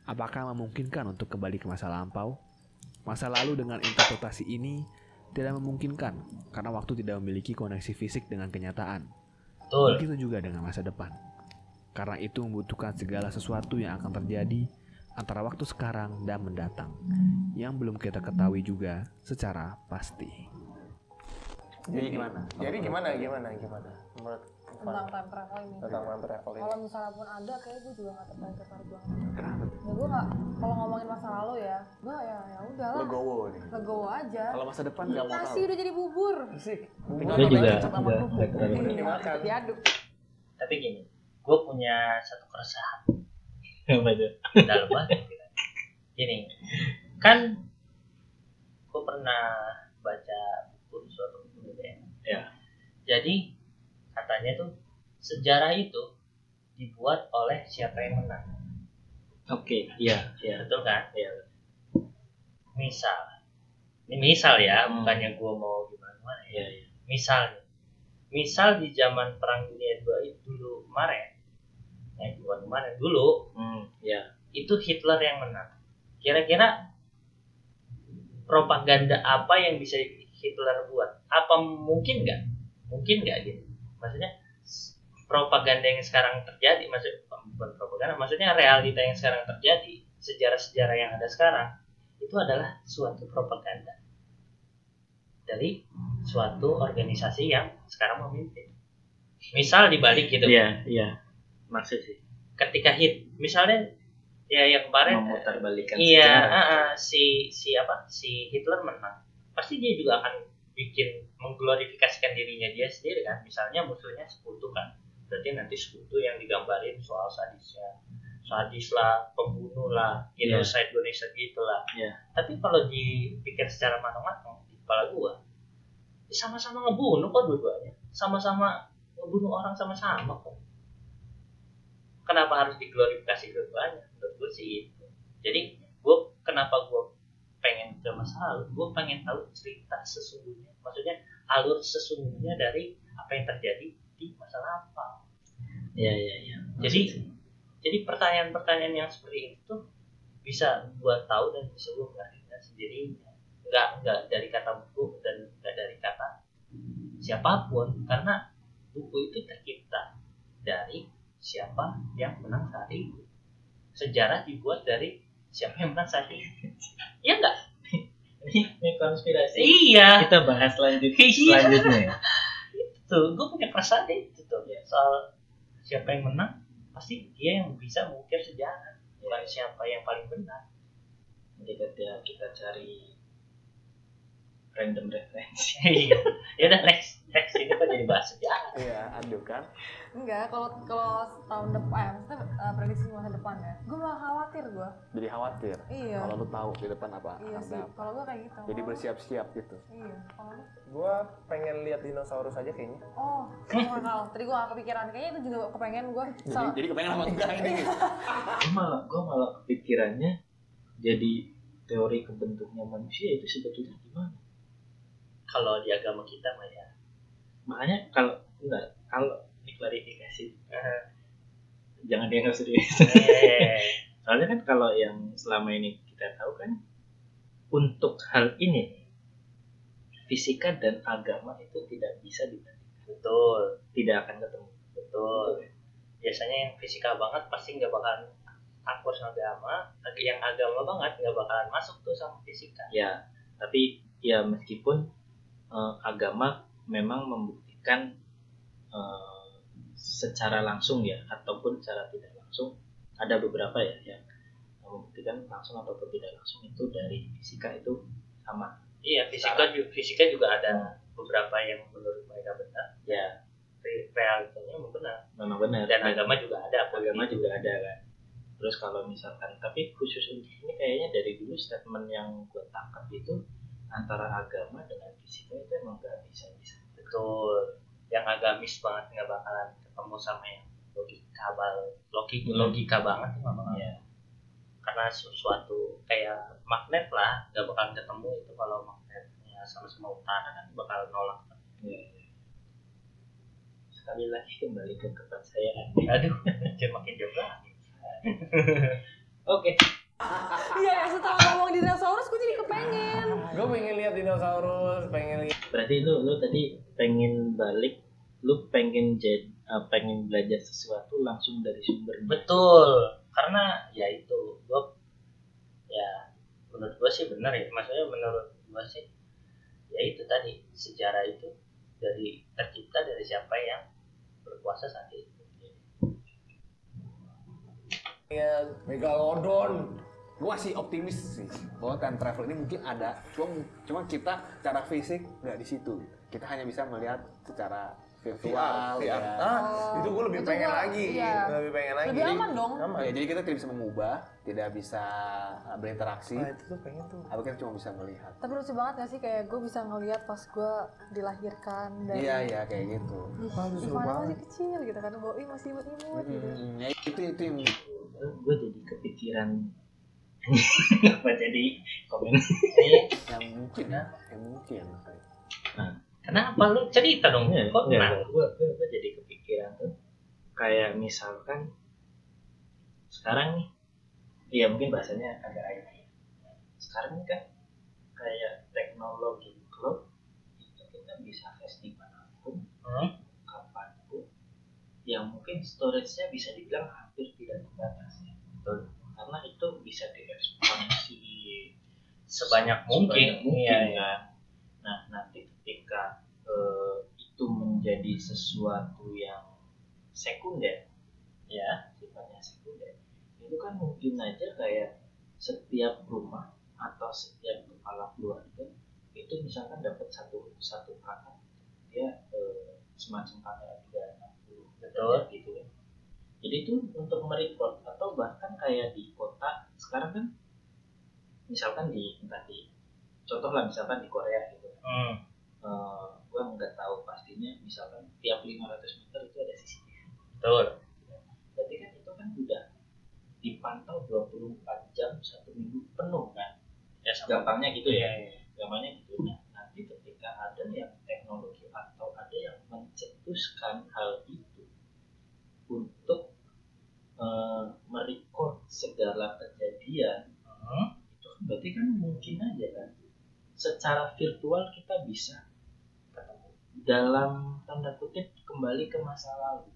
Speaker 6: Apakah memungkinkan untuk kembali ke masa lampau? Masa lalu dengan interpretasi ini tidak memungkinkan karena waktu tidak memiliki koneksi fisik dengan kenyataan.
Speaker 1: betul
Speaker 6: Begitu juga dengan masa depan. Karena itu membutuhkan segala sesuatu yang akan terjadi antara waktu sekarang dan mendatang yang belum kita ketahui juga secara pasti.
Speaker 3: Jadi gimana?
Speaker 5: Jadi gimana gimana gimana menurut
Speaker 4: tentang time travel ini.
Speaker 5: Tentang time travel ini?
Speaker 4: kalau misalnya pun ada kayak gue juga nggak tertarik tertarik banget
Speaker 3: Kenapa?
Speaker 4: ya gue nggak kalau ngomongin masa lalu ya gue ya ya udahlah
Speaker 3: Legowo nih.
Speaker 4: legowo aja.
Speaker 3: Kalau masa depan nggak mau
Speaker 4: nasi
Speaker 3: tahu.
Speaker 4: udah jadi bubur.
Speaker 5: Sih.
Speaker 2: Gue juga udah
Speaker 4: diaduk
Speaker 1: tapi gini gue punya satu keresahan.
Speaker 2: Apa itu?
Speaker 1: Dalam banget. Gini kan gue pernah baca buku suatu buku gitu ya
Speaker 2: Ya.
Speaker 1: jadi katanya tuh sejarah itu dibuat oleh siapa yang menang
Speaker 2: oke iya iya
Speaker 1: betul kan
Speaker 2: iya
Speaker 1: misal ini misal ya
Speaker 2: Hmm.
Speaker 1: bukannya gue mau gimana gimana ya
Speaker 2: iya iya
Speaker 1: misal misal di zaman perang dunia dua itu dulu kemarin eh bukan kemarin dulu
Speaker 2: hmm iya
Speaker 1: itu Hitler yang menang. Kira-kira propaganda apa yang bisa Hitler buat? Apa mungkin nggak? Mungkin nggak gitu? Maksudnya propaganda yang sekarang terjadi, maksud bukan propaganda, maksudnya realita yang sekarang terjadi, sejarah-sejarah yang ada sekarang itu adalah suatu propaganda dari suatu organisasi yang sekarang memimpin. misal dibalik gitu
Speaker 2: Iya, iya. Maksud sih
Speaker 1: ketika hit misalnya ya yang kemarin
Speaker 2: memutarbalikkan
Speaker 1: iya
Speaker 2: sejarah.
Speaker 1: ah, ah, si si apa si Hitler menang pasti dia juga akan bikin mengglorifikasikan dirinya dia sendiri kan. Misalnya musuhnya sekutu kan. Berarti nanti sekutu yang digambarin soal sadisnya. Sadis lah pembunuh lah genocide genocide gitu lah
Speaker 2: Iya.
Speaker 1: tapi kalau dipikir secara matang-matang di kepala gua ya sama-sama ngebunuh kok dua-duanya. Sama-sama ngebunuh orang sama-sama kok. Kenapa harus diglorifikasi dua-duanya? Menurut gue sih itu. Jadi gue kenapa gue pengen ke masa lalu gue pengen tahu cerita sesungguhnya. Maksudnya alur sesungguhnya dari apa yang terjadi di masa lampau.
Speaker 2: Iya, iya, iya.
Speaker 1: jadi jadi pertanyaan-pertanyaan yang seperti itu bisa gue tahu dan bisa gue klarifikasi sendirinya nggak nggak dari kata buku dan nggak dari kata siapa pun karena buku itu tercipta dari siapa yang menang saat itu. Sejarah dibuat dari siapa yang menang saat itu ya enggak
Speaker 2: Ini, konspirasi.
Speaker 1: iya
Speaker 2: Kita bahas lanjut
Speaker 1: Iya.
Speaker 2: selanjutnya ya.
Speaker 1: tuh gue punya perasaan itu tuh soal siapa yang menang pasti dia yang bisa mengukir sejarah bukan siapa yang paling benar
Speaker 2: Jadi ketika kita cari random referensi.
Speaker 1: iya ya udah next next ini kok jadi bahas sejarah
Speaker 3: Iya, aduh kan.
Speaker 4: Enggak, kalau kalau tahun depan, eh, maksudnya eh, prediksi masa depan ya. Gue malah khawatir gue.
Speaker 3: Jadi khawatir.
Speaker 4: Iya.
Speaker 3: Kalau lu tahu di depan apa
Speaker 4: Iya sih. Kalau gue kayak gitu.
Speaker 3: Jadi bersiap-siap gitu.
Speaker 4: Iya. Kalau lu?
Speaker 5: Gua pengen lihat dinosaurus aja kayaknya.
Speaker 4: Oh, sama kalau tadi gue gak kepikiran. Kayaknya itu juga kepengen gue.
Speaker 3: Jadi, jadi kepengen apa enggak ini?
Speaker 2: Gue malah, gue malah kepikirannya jadi teori kebentuknya manusia itu sebetulnya gimana?
Speaker 1: kalau di agama kita mah ya
Speaker 2: Makanya kalau enggak, kalau diklarifikasi, eh, jangan dianggap serius.
Speaker 1: eh, <laughs>
Speaker 2: Soalnya kan kalau yang selama ini kita tahu kan untuk hal ini fisika dan agama itu tidak bisa dibandingkan,
Speaker 1: betul.
Speaker 2: Tidak akan ketemu.
Speaker 1: betul. Biasanya yang fisika banget pasti nggak bakalan akur sama agama. Yang agama banget nggak bakalan masuk tuh sama fisika.
Speaker 2: Ya, tapi ya meskipun eh, agama memang membuktikan eh, secara langsung ya ataupun secara tidak langsung. Ada beberapa ya yang membuktikan langsung ataupun tidak langsung itu dari fisika itu sama.
Speaker 1: iya fisika juga, fisika juga ada beberapa yang menurut mereka benar.
Speaker 2: Ya,
Speaker 1: re- realitanya memang benar.
Speaker 2: Memang benar.
Speaker 1: dan
Speaker 2: Nah,
Speaker 1: agama juga ada
Speaker 2: agama juga ada kan. Terus kalau misalkan tapi khusus untuk ini kayaknya dari dulu statement yang gue tangkap itu antara agama dengan fisika itu emang gak bisa bisa
Speaker 1: betul. Yang agamis banget nggak bakalan ketemu sama yang logika bal logika
Speaker 2: Hmm.
Speaker 1: logika banget tuh nggak
Speaker 2: Iya.
Speaker 1: karena sesuatu kayak magnet lah nggak bakalan ketemu itu kalau magnetnya sama-sama utara kan bakal nolak
Speaker 2: Iya, iya. sekali lagi kembali ke kepercayaan <laughs>
Speaker 1: aduh jadi makin jauh lagi <laughs>
Speaker 2: oke
Speaker 4: Iya, ya, setelah ngomong dinosaurus gue jadi kepengen.
Speaker 5: Gue pengen lihat dinosaurus, pengen lihat
Speaker 2: berarti lu lu tadi pengen balik lu pengen jadi pengen belajar sesuatu langsung dari sumbernya
Speaker 1: betul karena ya itu gua ya menurut gua sih benar ya maksudnya menurut gua sih ya itu tadi sejarah itu dari tercipta dari siapa yang berkuasa saat itu
Speaker 3: Megalodon. Gue masih optimis sih bahwa time travel ini mungkin ada. Cuma cuma kita secara fisik nggak di situ. Kita hanya bisa melihat secara virtual.
Speaker 5: VR.
Speaker 3: ya.
Speaker 5: Ah,
Speaker 4: Oh,
Speaker 5: itu gue lebih
Speaker 4: itu
Speaker 5: pengen
Speaker 4: gua-
Speaker 5: lagi.
Speaker 4: iya.
Speaker 5: Lebih pengen lagi.
Speaker 4: Lebih aman dong.
Speaker 5: Aman.
Speaker 3: Ya, jadi kita tidak bisa mengubah, tidak bisa uh, berinteraksi.
Speaker 5: Nah, itu tuh pengen tuh.
Speaker 3: Tapi kita cuma bisa melihat.
Speaker 4: Tapi lucu banget gak sih kayak gue bisa ngeliat pas gue dilahirkan dari
Speaker 3: Iya iya kayak gitu.
Speaker 4: Ivana masih kecil gitu kan, bawa "Ih, masih imut-imut gitu.
Speaker 3: Hmm, ya itu itu yang
Speaker 2: gue jadi kepikiran <laughs> apa jadi komen
Speaker 3: yang mungkin ya, yang mungkin.
Speaker 1: Kenapa? Lu cerita dong
Speaker 2: Iya,
Speaker 1: kok
Speaker 2: iya,
Speaker 1: kenapa?
Speaker 2: Gue gue jadi kepikiran tuh kayak misalkan sekarang nih iya mungkin bahasanya agak IT sekarang ini kan kayak teknologi cloud itu kita bisa access di mana pun
Speaker 1: Hmm?
Speaker 2: kapan pun yang mungkin storage-nya bisa dibilang hampir tidak terbatas ya. Betul. karena itu bisa diekspansi
Speaker 1: sebanyak mungkin.
Speaker 2: sebanyak mungkin
Speaker 1: iya, iya.
Speaker 2: kan. Nah nanti ketika eh, itu menjadi sesuatu yang sekunder ya sifatnya sekunder itu kan mungkin aja kayak setiap rumah atau setiap kepala keluarga itu misalkan dapat satu satu kakak dia eh, semacam kakak tiga puluh
Speaker 1: Betul.
Speaker 2: gitu ya jadi itu untuk merecord atau bahkan kayak di kota sekarang kan misalkan di entah di contoh lah misalkan di Korea gitu
Speaker 1: Hmm.
Speaker 2: Eh gue nggak tahu pastinya misalkan tiap 500 meter itu ada CCTV
Speaker 1: Betul.
Speaker 2: berarti kan itu kan udah dipantau 24 jam satu minggu penuh kan
Speaker 1: Ya
Speaker 2: gampangnya gitu ya
Speaker 1: iya.
Speaker 2: gampangnya gitu nah nanti ketika ada yang teknologi atau ada yang mencetuskan hal itu untuk eh, merecord segala kejadian
Speaker 1: Hmm.
Speaker 2: itu kan berarti kan mungkin aja kan secara virtual kita bisa dalam tanda kutip kembali ke masa lalu.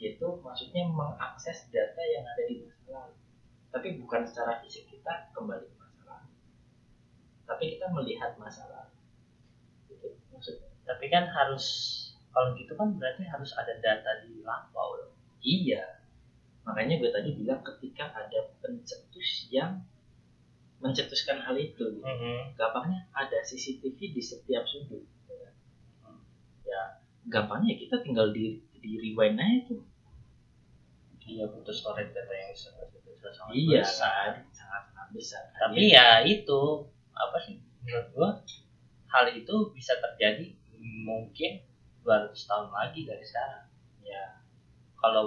Speaker 2: Yaitu maksudnya mengakses data yang ada di masa lalu. Tapi bukan secara fisik kita kembali ke masa lalu. Tapi kita melihat masa lalu. Gitu maksudnya.
Speaker 1: Tapi kan harus kalau gitu kan berarti harus ada data di lampau dong.
Speaker 2: iya. Makanya gue tadi bilang ketika ada pencetus yang mencetuskan hal itu. Gitu. gampangnya ada CCTV di setiap sudut ya kan? ya gampangnya kita tinggal di di rewind aja tuh.
Speaker 1: Iya butuh storage data yang sangat sangat
Speaker 2: iya
Speaker 1: besar.
Speaker 2: kan sangat sangat besar.
Speaker 1: Tapi ya itu apa sih menurut gua hal itu bisa terjadi mungkin 200 tahun lagi dari sekarang. Ya kalau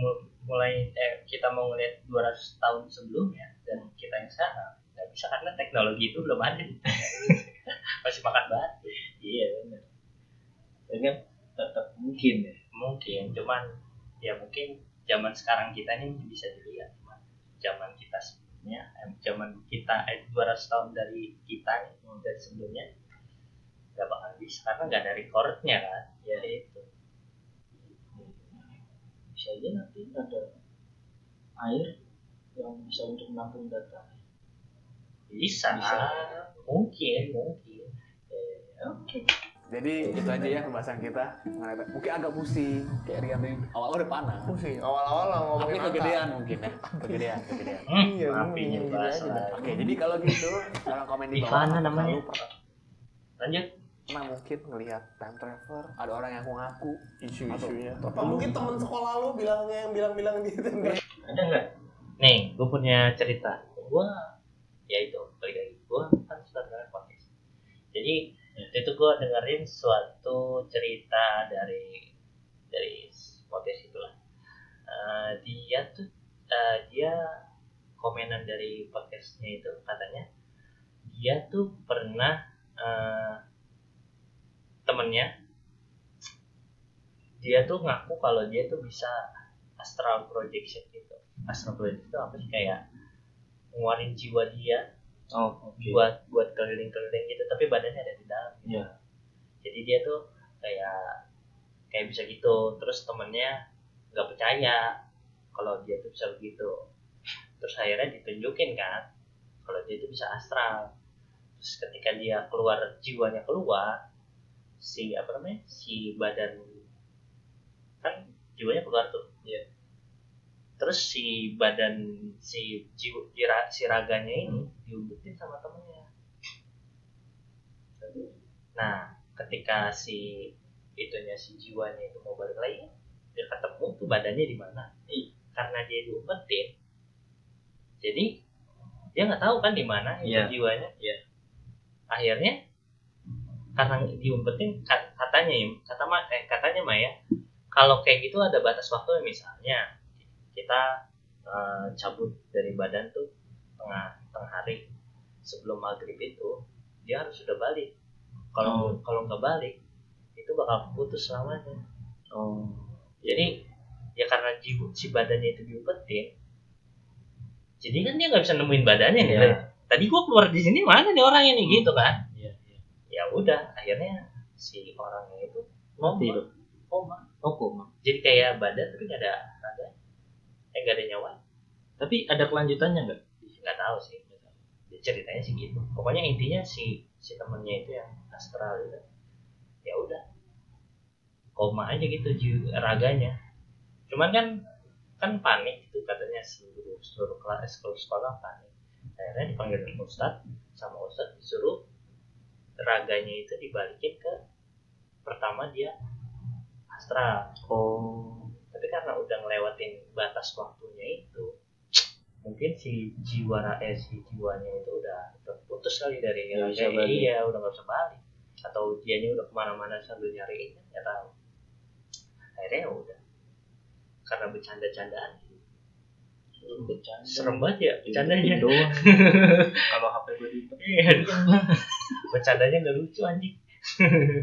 Speaker 1: mu- mulai eh, kita mau ngeliat 200 tahun sebelumnya dan kita yang sekarang nggak bisa karena teknologi itu belum ada. <laughs> Masih makan batu
Speaker 2: iya benar dengan tetap mungkin ya.
Speaker 1: Mungkin cuman ya mungkin zaman sekarang kita ini bisa dilihat cuman zaman kita sebelumnya zaman kita eh, 200 tahun dari kita nih dari sebelumnya nggak bakal bisa karena nggak ada recordnya kan. Ya. Itu.
Speaker 2: Bisa aja nanti ada air yang bisa untuk menampung data.
Speaker 1: Bisa,
Speaker 2: Bisa.
Speaker 1: mungkin mungkin.
Speaker 2: Eh, oke
Speaker 3: Jadi itu aja ya pembahasan kita. mengenai- Mungkin agak pusing, kayak Rian tadi awal udah panas.
Speaker 5: Pusing. Awal-awal lah
Speaker 3: Tapi
Speaker 5: ngomongin angka.
Speaker 3: kegedean mungkin ya, <laughs> kegedean, kegedean.
Speaker 1: hmm,
Speaker 5: Iya,
Speaker 1: apinya
Speaker 5: aja.
Speaker 1: lagi.
Speaker 3: Oke, jadi kalau gitu, tolong komen di bawah. Apakah
Speaker 1: namanya.
Speaker 3: lu pernah,
Speaker 1: lanjut
Speaker 3: pernah mungkin ngelihat time traveler, ada orang yang aku ngaku.
Speaker 5: Isu-isunya. Apa mungkin teman sekolah lu bilangnya yang bilang-bilang gitu.
Speaker 2: ada nggak
Speaker 1: nih gue punya cerita gue ya itu balik lagi gue kan suka dengerin podcast jadi waktu itu gue dengerin suatu cerita dari dari podcast itulah. Eh, dia tuh eh, dia komenan dari podcastnya itu katanya dia tuh pernah eh, temennya dia tuh ngaku kalau dia tuh bisa astral projection gitu. Astral projection itu apa sih? Kayak ngeluarin jiwa dia
Speaker 2: oh oke
Speaker 1: buat buat keliling-keliling gitu tapi badannya ada di dalam gitu.
Speaker 2: Iya.
Speaker 1: jadi dia tuh kayak kayak bisa gitu terus temennya nggak percaya kalau dia tuh bisa begitu terus akhirnya ditunjukin kan kalau dia tuh bisa astral terus ketika dia keluar jiwanya keluar si apa namanya si badan kan jiwanya keluar tuh. Terus si badan si jiwa si raganya ini diumpetin sama temennya. Nah ketika si itunya si jiwanya itu mau balik lagi dia ketemu tuh badannya di mana. Ih, karena dia diumpetin jadi dia nggak tahu kan di mana itu
Speaker 2: Iya.
Speaker 1: jiwanya.
Speaker 2: Iya.
Speaker 1: akhirnya karena diumpetin ka- katanya ya kata eh, katanya Maya kalau kayak gitu ada batas waktu misalnya kita eh, cabut dari badan tuh tengah tengah hari sebelum maghrib itu dia harus sudah balik. Kalau kalau nggak balik itu bakal putus selamanya.
Speaker 2: Oh.
Speaker 1: Jadi ya karena jiwa si badannya itu diumpetin jadi kan dia nggak bisa nemuin badannya nih.
Speaker 2: Iya.
Speaker 1: tadi gua keluar di sini mana nih orangnya nih gitu kan?
Speaker 2: Iya iya.
Speaker 1: Ya udah akhirnya si orangnya itu
Speaker 2: mati loh
Speaker 1: koma.
Speaker 2: Oh koma.
Speaker 1: Jadi kayak badan tapi nggak ada eh nggak ada nyawa.
Speaker 2: Tapi ada kelanjutannya nggak?
Speaker 1: Nggak tahu sih Ya, ceritanya sih gitu. Pokoknya intinya si si temennya itu yang astral itu ya udah. Koma aja gitu raganya. Cuman kan kan panik itu katanya seluruh seluruh kelas seluruh sekolah panik. Akhirnya dipanggil ustad sama ustad disuruh raganya itu dibalikin ke pertama dia astral.
Speaker 7: Oh
Speaker 1: tapi karena udah ngelewatin batas waktunya itu mungkin si jiwa eh, si jiwanya itu udah terputus kali dari
Speaker 2: Nggak bisa
Speaker 1: iya udah nggak bisa balik. Atau dianya udah ke mana-mana sambil nyariin kan nggak tahu. Akhirnya ya udah. Karena bercanda-candaan.
Speaker 2: Bercanda.
Speaker 1: serem banget ya bercandanya.
Speaker 2: doang. <laughs> Kalau HP gue di
Speaker 1: iya bercandanya nggak lucu anjing.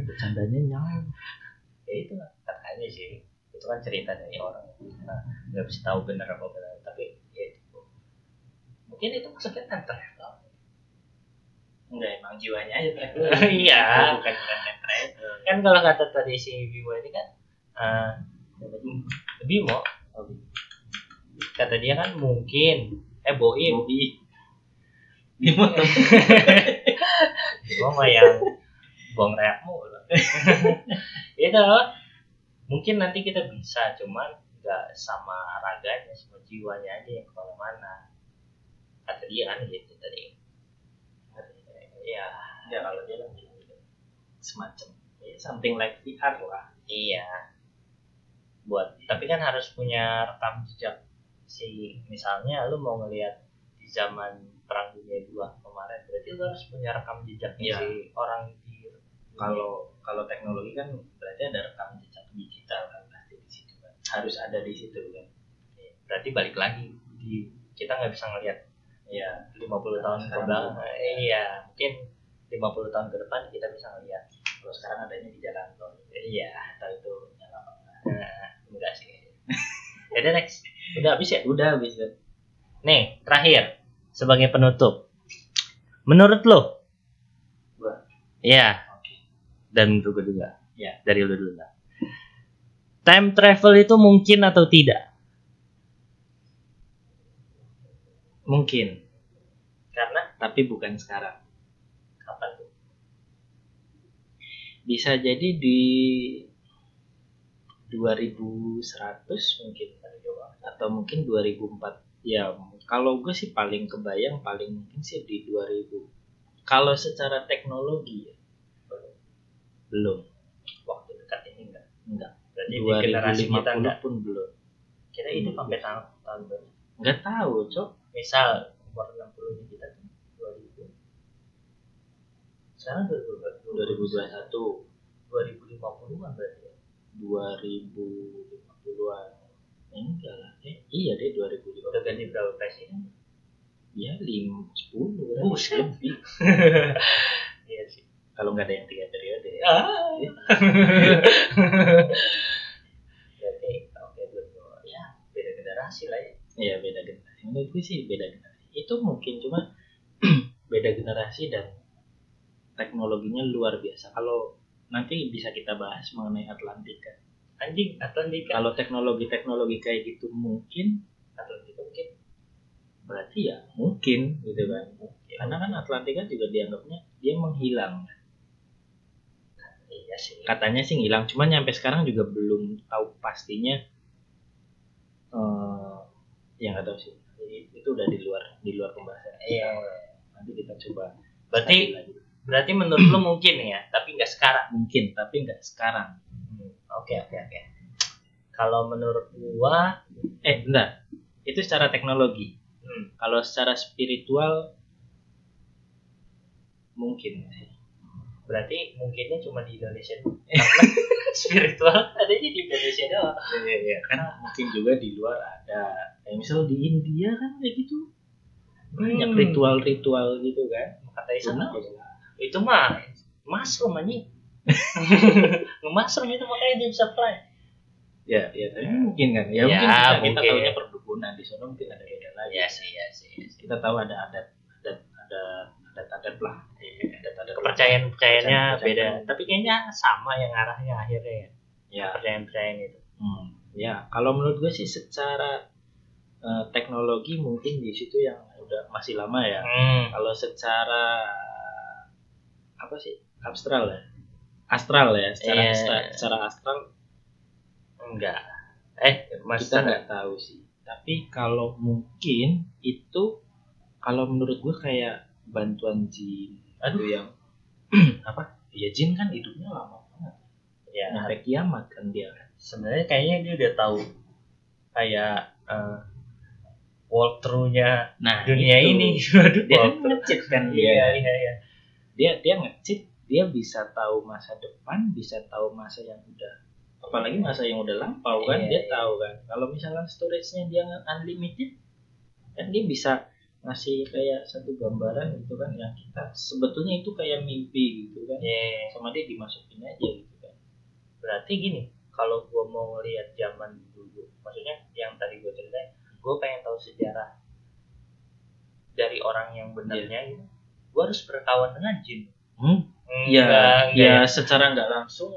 Speaker 7: Bercandanya nyawa
Speaker 1: ya itu lah katanya sih kan cerita dari orang. Nah nggak bisa tahu benar apa benar tapi ya itu. Mungkin itu masuknya time travel enggak emang jiwanya aja travel <laughs> iya. Bukan bukan time travel kan kalau kata tadi si Bimo ini kan eh Bimo kata dia kan mungkin. Eh Boim Bimo. <laughs> Bimo mah yang buang reak mulu <laughs> itu mungkin nanti kita bisa cuman nggak sama raganya sama jiwanya aja yang ke mana-mana kata dia kan gitu tadi. Ya ya kalau dia kan gitu. semacam ya, something like VR lah. Iya. Buat tapi kan harus punya rekam jejak. Si misalnya lu mau ngelihat di zaman perang dunia dua kemarin berarti lu harus punya rekam jejaknya
Speaker 2: Iya.
Speaker 1: si orang di
Speaker 2: kalau kalau teknologi kan berarti ada rekam jejak digital kan pasti di situ kan. Harus ada di situ kan.
Speaker 1: berarti balik lagi di kita nggak bisa ngelihat
Speaker 2: Iya.
Speaker 1: 50 tahun ke belakang iya mungkin 50 tahun ke depan kita bisa ngelihat
Speaker 2: Kalau sekarang adanya di jalan tol.
Speaker 1: iya
Speaker 2: Atau itu nyala
Speaker 1: nah, enggak sih <laughs> jadi next udah habis ya
Speaker 2: Udah bisa.
Speaker 1: nih terakhir sebagai penutup menurut lo
Speaker 2: Gua.
Speaker 1: iya
Speaker 2: Oke.
Speaker 1: dan menurut gue juga
Speaker 2: Iya.
Speaker 1: dari lo dulu lah time travel itu mungkin atau tidak?
Speaker 2: Mungkin,
Speaker 1: karena
Speaker 2: tapi bukan sekarang.
Speaker 1: kapan
Speaker 2: Bisa jadi di 2100 mungkin atau mungkin 2004 ya kalau gue sih paling kebayang paling mungkin sih di 2000 kalau secara teknologi ya belum.
Speaker 1: Waktu dekat ini enggak.
Speaker 2: Enggak
Speaker 1: berarti di generasi kita
Speaker 2: 2050
Speaker 1: enggak?
Speaker 2: pun belum.
Speaker 1: Kira itu sampai tahun tahun berapa?
Speaker 2: Nggak tahu cok.
Speaker 1: Misal umur 60 nya kita tuh 2000 sekarang 2021
Speaker 2: 2021
Speaker 1: 2050-an berarti ya?
Speaker 2: 2050-an enggak lah eh, iya deh 2050
Speaker 1: udah ganti berapa presiden?
Speaker 2: Ya 5 10 berarti
Speaker 1: Buset.
Speaker 2: lebih. <laughs>
Speaker 1: Iya sih
Speaker 2: kalau nggak ada yang tiga periode ya
Speaker 1: ah <laughs> berarti oke dua ya beda generasi lah ya
Speaker 2: Iya beda generasi. Menurut gue sih beda generasi. Itu mungkin cuma <clears throat> beda generasi dan teknologinya luar biasa. Kalau nanti bisa kita bahas mengenai Atlantika.
Speaker 1: anjing Atlantika
Speaker 2: Kalau teknologi-teknologi kayak gitu mungkin
Speaker 1: Atlantika mungkin
Speaker 2: berarti ya mungkin gitu kan. Karena kan Atlantika juga dianggapnya dia menghilang.
Speaker 1: Iya sih
Speaker 2: Katanya sih ngilang, cuman nyampe sekarang juga belum tahu pastinya. Eh, ya nggak tahu sih. Jadi itu udah di luar di luar pembahasan.
Speaker 1: iya
Speaker 2: Nanti kita coba
Speaker 1: berarti
Speaker 2: lagi.
Speaker 1: berarti menurut lu mungkin ya tapi nggak sekarang
Speaker 2: mungkin tapi nggak sekarang
Speaker 1: oke oke oke kalau menurut gua
Speaker 2: eh bentar itu secara teknologi
Speaker 1: hmm,
Speaker 2: kalau secara spiritual mungkin sih.
Speaker 1: Berarti mungkinnya cuma di Indonesia <laughs> karena spiritual adanya di Indonesia doang.
Speaker 2: Iya, iya, kan mungkin juga di luar ada. Kayak misal di India kan kayak gitu. Banyak
Speaker 1: Hmm.
Speaker 2: ritual-ritual gitu kan.
Speaker 1: Kata
Speaker 2: Kenapa?
Speaker 1: itu mah mushroom anjing. <laughs> Nge-mushroom itu makanya dia bisa fly.
Speaker 2: Ya ya tapi mungkin kan. Ya,
Speaker 1: Ya,
Speaker 2: mungkin kita, kita
Speaker 1: mungkin.
Speaker 2: tahunya perdukunan di sana mungkin ada beda lagi.
Speaker 1: Ya sih ya sih ya sih.
Speaker 2: kita tahu ada adat adat ada adat-adat lah
Speaker 1: Iya,
Speaker 2: adat-adat
Speaker 1: kepercayaan percayaannya
Speaker 2: Kepercayaan-
Speaker 1: beda. tapi kayaknya sama yang arahnya akhirnya ya.
Speaker 2: Ya.
Speaker 1: Percayaan percayaan itu.
Speaker 2: Hmm, ya. Kalau menurut gue sih secara eh, teknologi mungkin di situ yang udah masih lama ya.
Speaker 1: hmm.
Speaker 2: Kalau secara apa sih? Astral ya, astral ya, secara
Speaker 1: Iya.
Speaker 2: astra- secara astral
Speaker 1: enggak. Eh, Mas
Speaker 2: kita nggak tahu sih. Tapi kalau mungkin itu kalau menurut gue kayak bantuan jin. Aduh. Yang <clears throat> apa? Ya jin kan hidupnya lama banget.
Speaker 1: Ya
Speaker 2: sampai kiamat kan dia.
Speaker 1: Sebenarnya kayaknya dia udah tahu kayak walkthrough-nya
Speaker 2: nah
Speaker 1: dunia
Speaker 2: itu.
Speaker 1: ini. <laughs> Waduh,
Speaker 2: dia kan ngecit kan
Speaker 1: Iya,
Speaker 2: dia.
Speaker 1: iya, iya.
Speaker 2: dia dia ngecit. Dia bisa tahu masa depan bisa tahu masa yang udah apalagi masa yang udah lampau kan
Speaker 1: Iya,
Speaker 2: dia
Speaker 1: iya.
Speaker 2: tahu kan. Kalau misalkan storage-nya dia unlimited kan dia bisa ngasih kayak satu gambaran gitu kan yang kita sebetulnya itu kayak mimpi gitu kan
Speaker 1: Iya.
Speaker 2: sama dia dimasukin aja gitu kan
Speaker 1: Berarti gini, kalau gua mau ngelihat zaman dulu, maksudnya yang tadi gua ceritain, gua pengen tahu sejarah dari orang yang benarnya gitu. Gua harus berkawan dengan jin.
Speaker 2: hmm?
Speaker 1: Enggak,
Speaker 2: ya ya
Speaker 1: enggak
Speaker 2: secara nggak langsung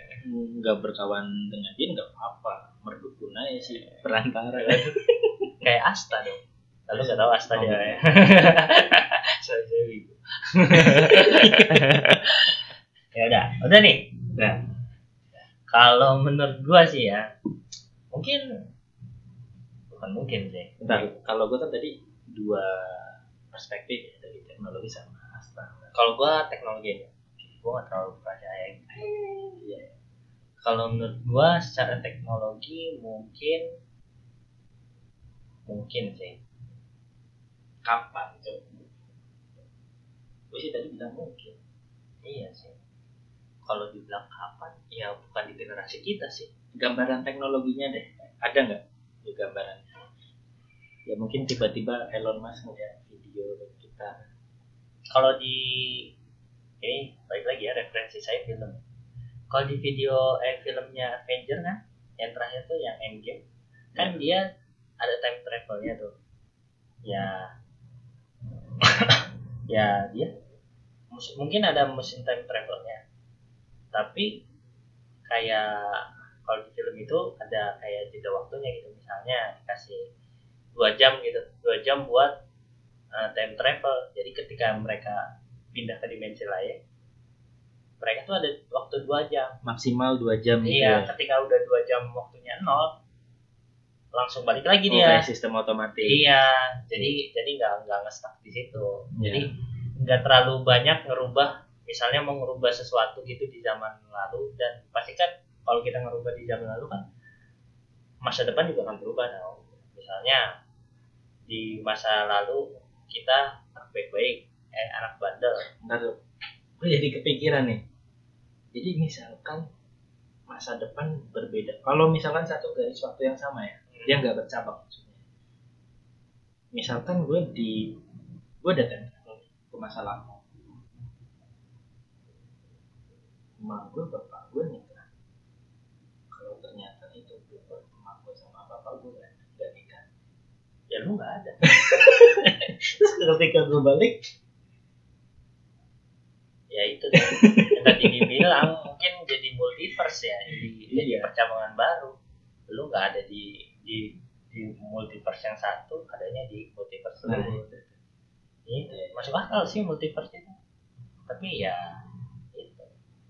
Speaker 2: <laughs> nggak berkawan dengan dia nggak apa-apa merdukun aja sih perantara kan <laughs>
Speaker 1: kayak Asta dong. Lalu nggak tahu Asta dia ya. <laughs> Saya Dewi. <laughs> ya udah, udah nih. Nah, kalau menurut gua sih ya, mungkin bukan mungkin sih.
Speaker 2: Bentar, kalau gue kan tadi dua perspektif ya dari teknologi sama asta.
Speaker 1: Kalau gua teknologi aja, gua nggak terlalu percaya. Iya. Kalau menurut gua secara teknologi mungkin mungkin sih.
Speaker 2: Kapan coba? Gue sih tadi bilang mungkin.
Speaker 1: Iya sih. Kalau dibilang kapan, ya bukan di generasi kita sih.
Speaker 2: Gambaran teknologinya deh, ada nggak? Ya gambarannya. Ya mungkin tiba-tiba Elon Musk ngeliat video dari kita.
Speaker 1: Kalau di ini balik lagi ya referensi saya film. Kalau di video eh filmnya Avenger kan, yang terakhir tuh yang Endgame, kan dia ada time travelnya tuh. Ya, ya dia mungkin ada mesin time travelnya, tapi kayak kalau di film itu ada kayak jeda waktunya gitu misalnya dikasih dua jam gitu dua jam buat uh, time travel. Jadi ketika mereka pindah ke dimensi lain, mereka tuh ada waktu dua jam.
Speaker 2: Maksimal dua jam gitu
Speaker 1: Iya,
Speaker 2: ya.
Speaker 1: ketika udah dua jam waktunya nol, langsung balik lagi
Speaker 2: Oh,
Speaker 1: dia.
Speaker 2: sistem otomatis.
Speaker 1: Iya, jadi jadi nggak nggak nge-stuck di situ.
Speaker 2: Iya.
Speaker 1: Jadi nggak terlalu banyak ngerubah, misalnya mau ngerubah sesuatu gitu di zaman lalu dan pasti kan kalau kita ngerubah di zaman lalu kan masa depan juga akan berubah dong. Misalnya di masa lalu kita anak baik-baik, eh anak bandel,
Speaker 2: Ntar gue jadi kepikiran nih. Jadi misalkan masa depan berbeda. Kalau misalkan satu garis waktu yang sama ya, dia nggak bercabang maksudnya. Misalkan gue di, gue datang ke masa lalu. Emak gue, bapak gue nikah. Kalau ternyata itu bukan emak gue sama bapak gue nggak nggak nikah.
Speaker 1: ya lu nggak ada. <laughs>
Speaker 2: Terus ketika gue balik,
Speaker 1: ya itu yang tadi dibilang mungkin jadi multiverse ya jadi, jadi
Speaker 2: Iya.
Speaker 1: percabangan baru lu nggak ada di di di multiverse yang satu adanya di multiverse
Speaker 2: Nah,
Speaker 1: itu. Masuk akal sih multiverse itu. Tapi ya itu.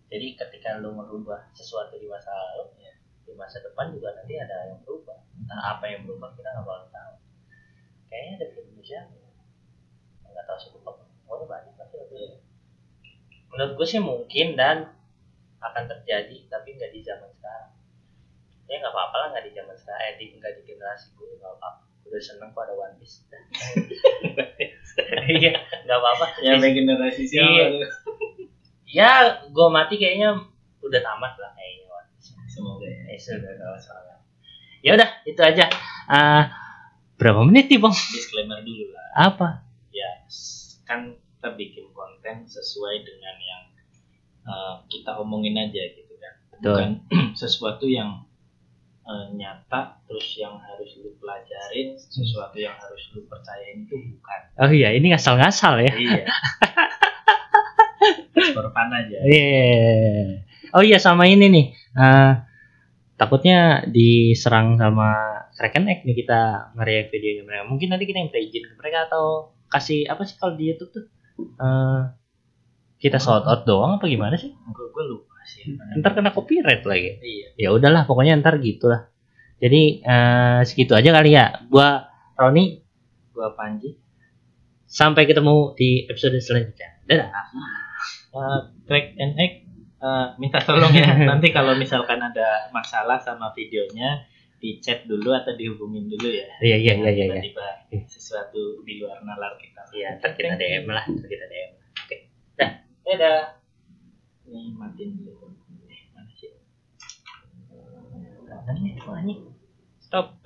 Speaker 1: Jadi ketika lu merubah sesuatu di masa lalu ya di masa depan juga nanti ada yang berubah. Nah apa yang berubah kita nggak bakal tahu. Kayaknya ada di Indonesia nggak tahu sih lupa. Pokoknya banyak tapi lebih menurut gue sih mungkin dan akan terjadi tapi nggak di zaman sekarang ya nggak apa-apa lah nggak di zaman sekarang eh di nggak di generasi gue nggak apa udah seneng kok ada One Piece iya nggak apa-apa
Speaker 2: ya generasi
Speaker 1: Iya.
Speaker 2: siapa?
Speaker 1: ya gue mati kayaknya udah tamat lah kayaknya One Piece
Speaker 2: Semoga ya.
Speaker 1: eh sudah kalau salah ya udah itu aja Ah, berapa menit nih bang
Speaker 2: Disclaimer dulu lah.
Speaker 1: apa
Speaker 2: ya kan kita bikin konten sesuai dengan yang uh, kita omongin aja gitu kan
Speaker 1: Betul.
Speaker 2: bukan <clears throat> sesuatu yang uh, nyata terus yang harus lu pelajarin sesuatu yang harus lu percayain itu bukan
Speaker 1: oh iya ini ngasal-ngasal ya
Speaker 2: iya <laughs> for fun aja
Speaker 1: Iya. Oh iya sama ini nih. Eh, takutnya diserang sama Kraken Egg nih kita nge-react videonya mereka. Mungkin nanti kita minta izin ke mereka atau kasih apa sih kalau di YouTube tuh? Eh, kita shout out doang apa gimana sih?
Speaker 2: gue lupa sih
Speaker 1: Ntar kena copyright lagi.
Speaker 2: iya
Speaker 1: Ya udahlah pokoknya ntar gitulah. Jadi eh, segitu aja kali ya. Gua Roni
Speaker 2: Gua Panji.
Speaker 1: sampai ketemu di episode selanjutnya. Dadah.
Speaker 2: Eh, track and egg eh, minta tolong ya. <laughs> Nanti kalau misalkan ada masalah sama videonya di chat dulu atau dihubungin dulu ya.
Speaker 1: Iya iya iya iya. iya.
Speaker 2: Tiba-tiba sesuatu di luar nalar kita.
Speaker 1: Iya, ntar kita DM lah, ntar kita DM.
Speaker 2: Dadah. Ini matiin dulu. Eh, mana sih?
Speaker 1: Ini.
Speaker 2: Stop.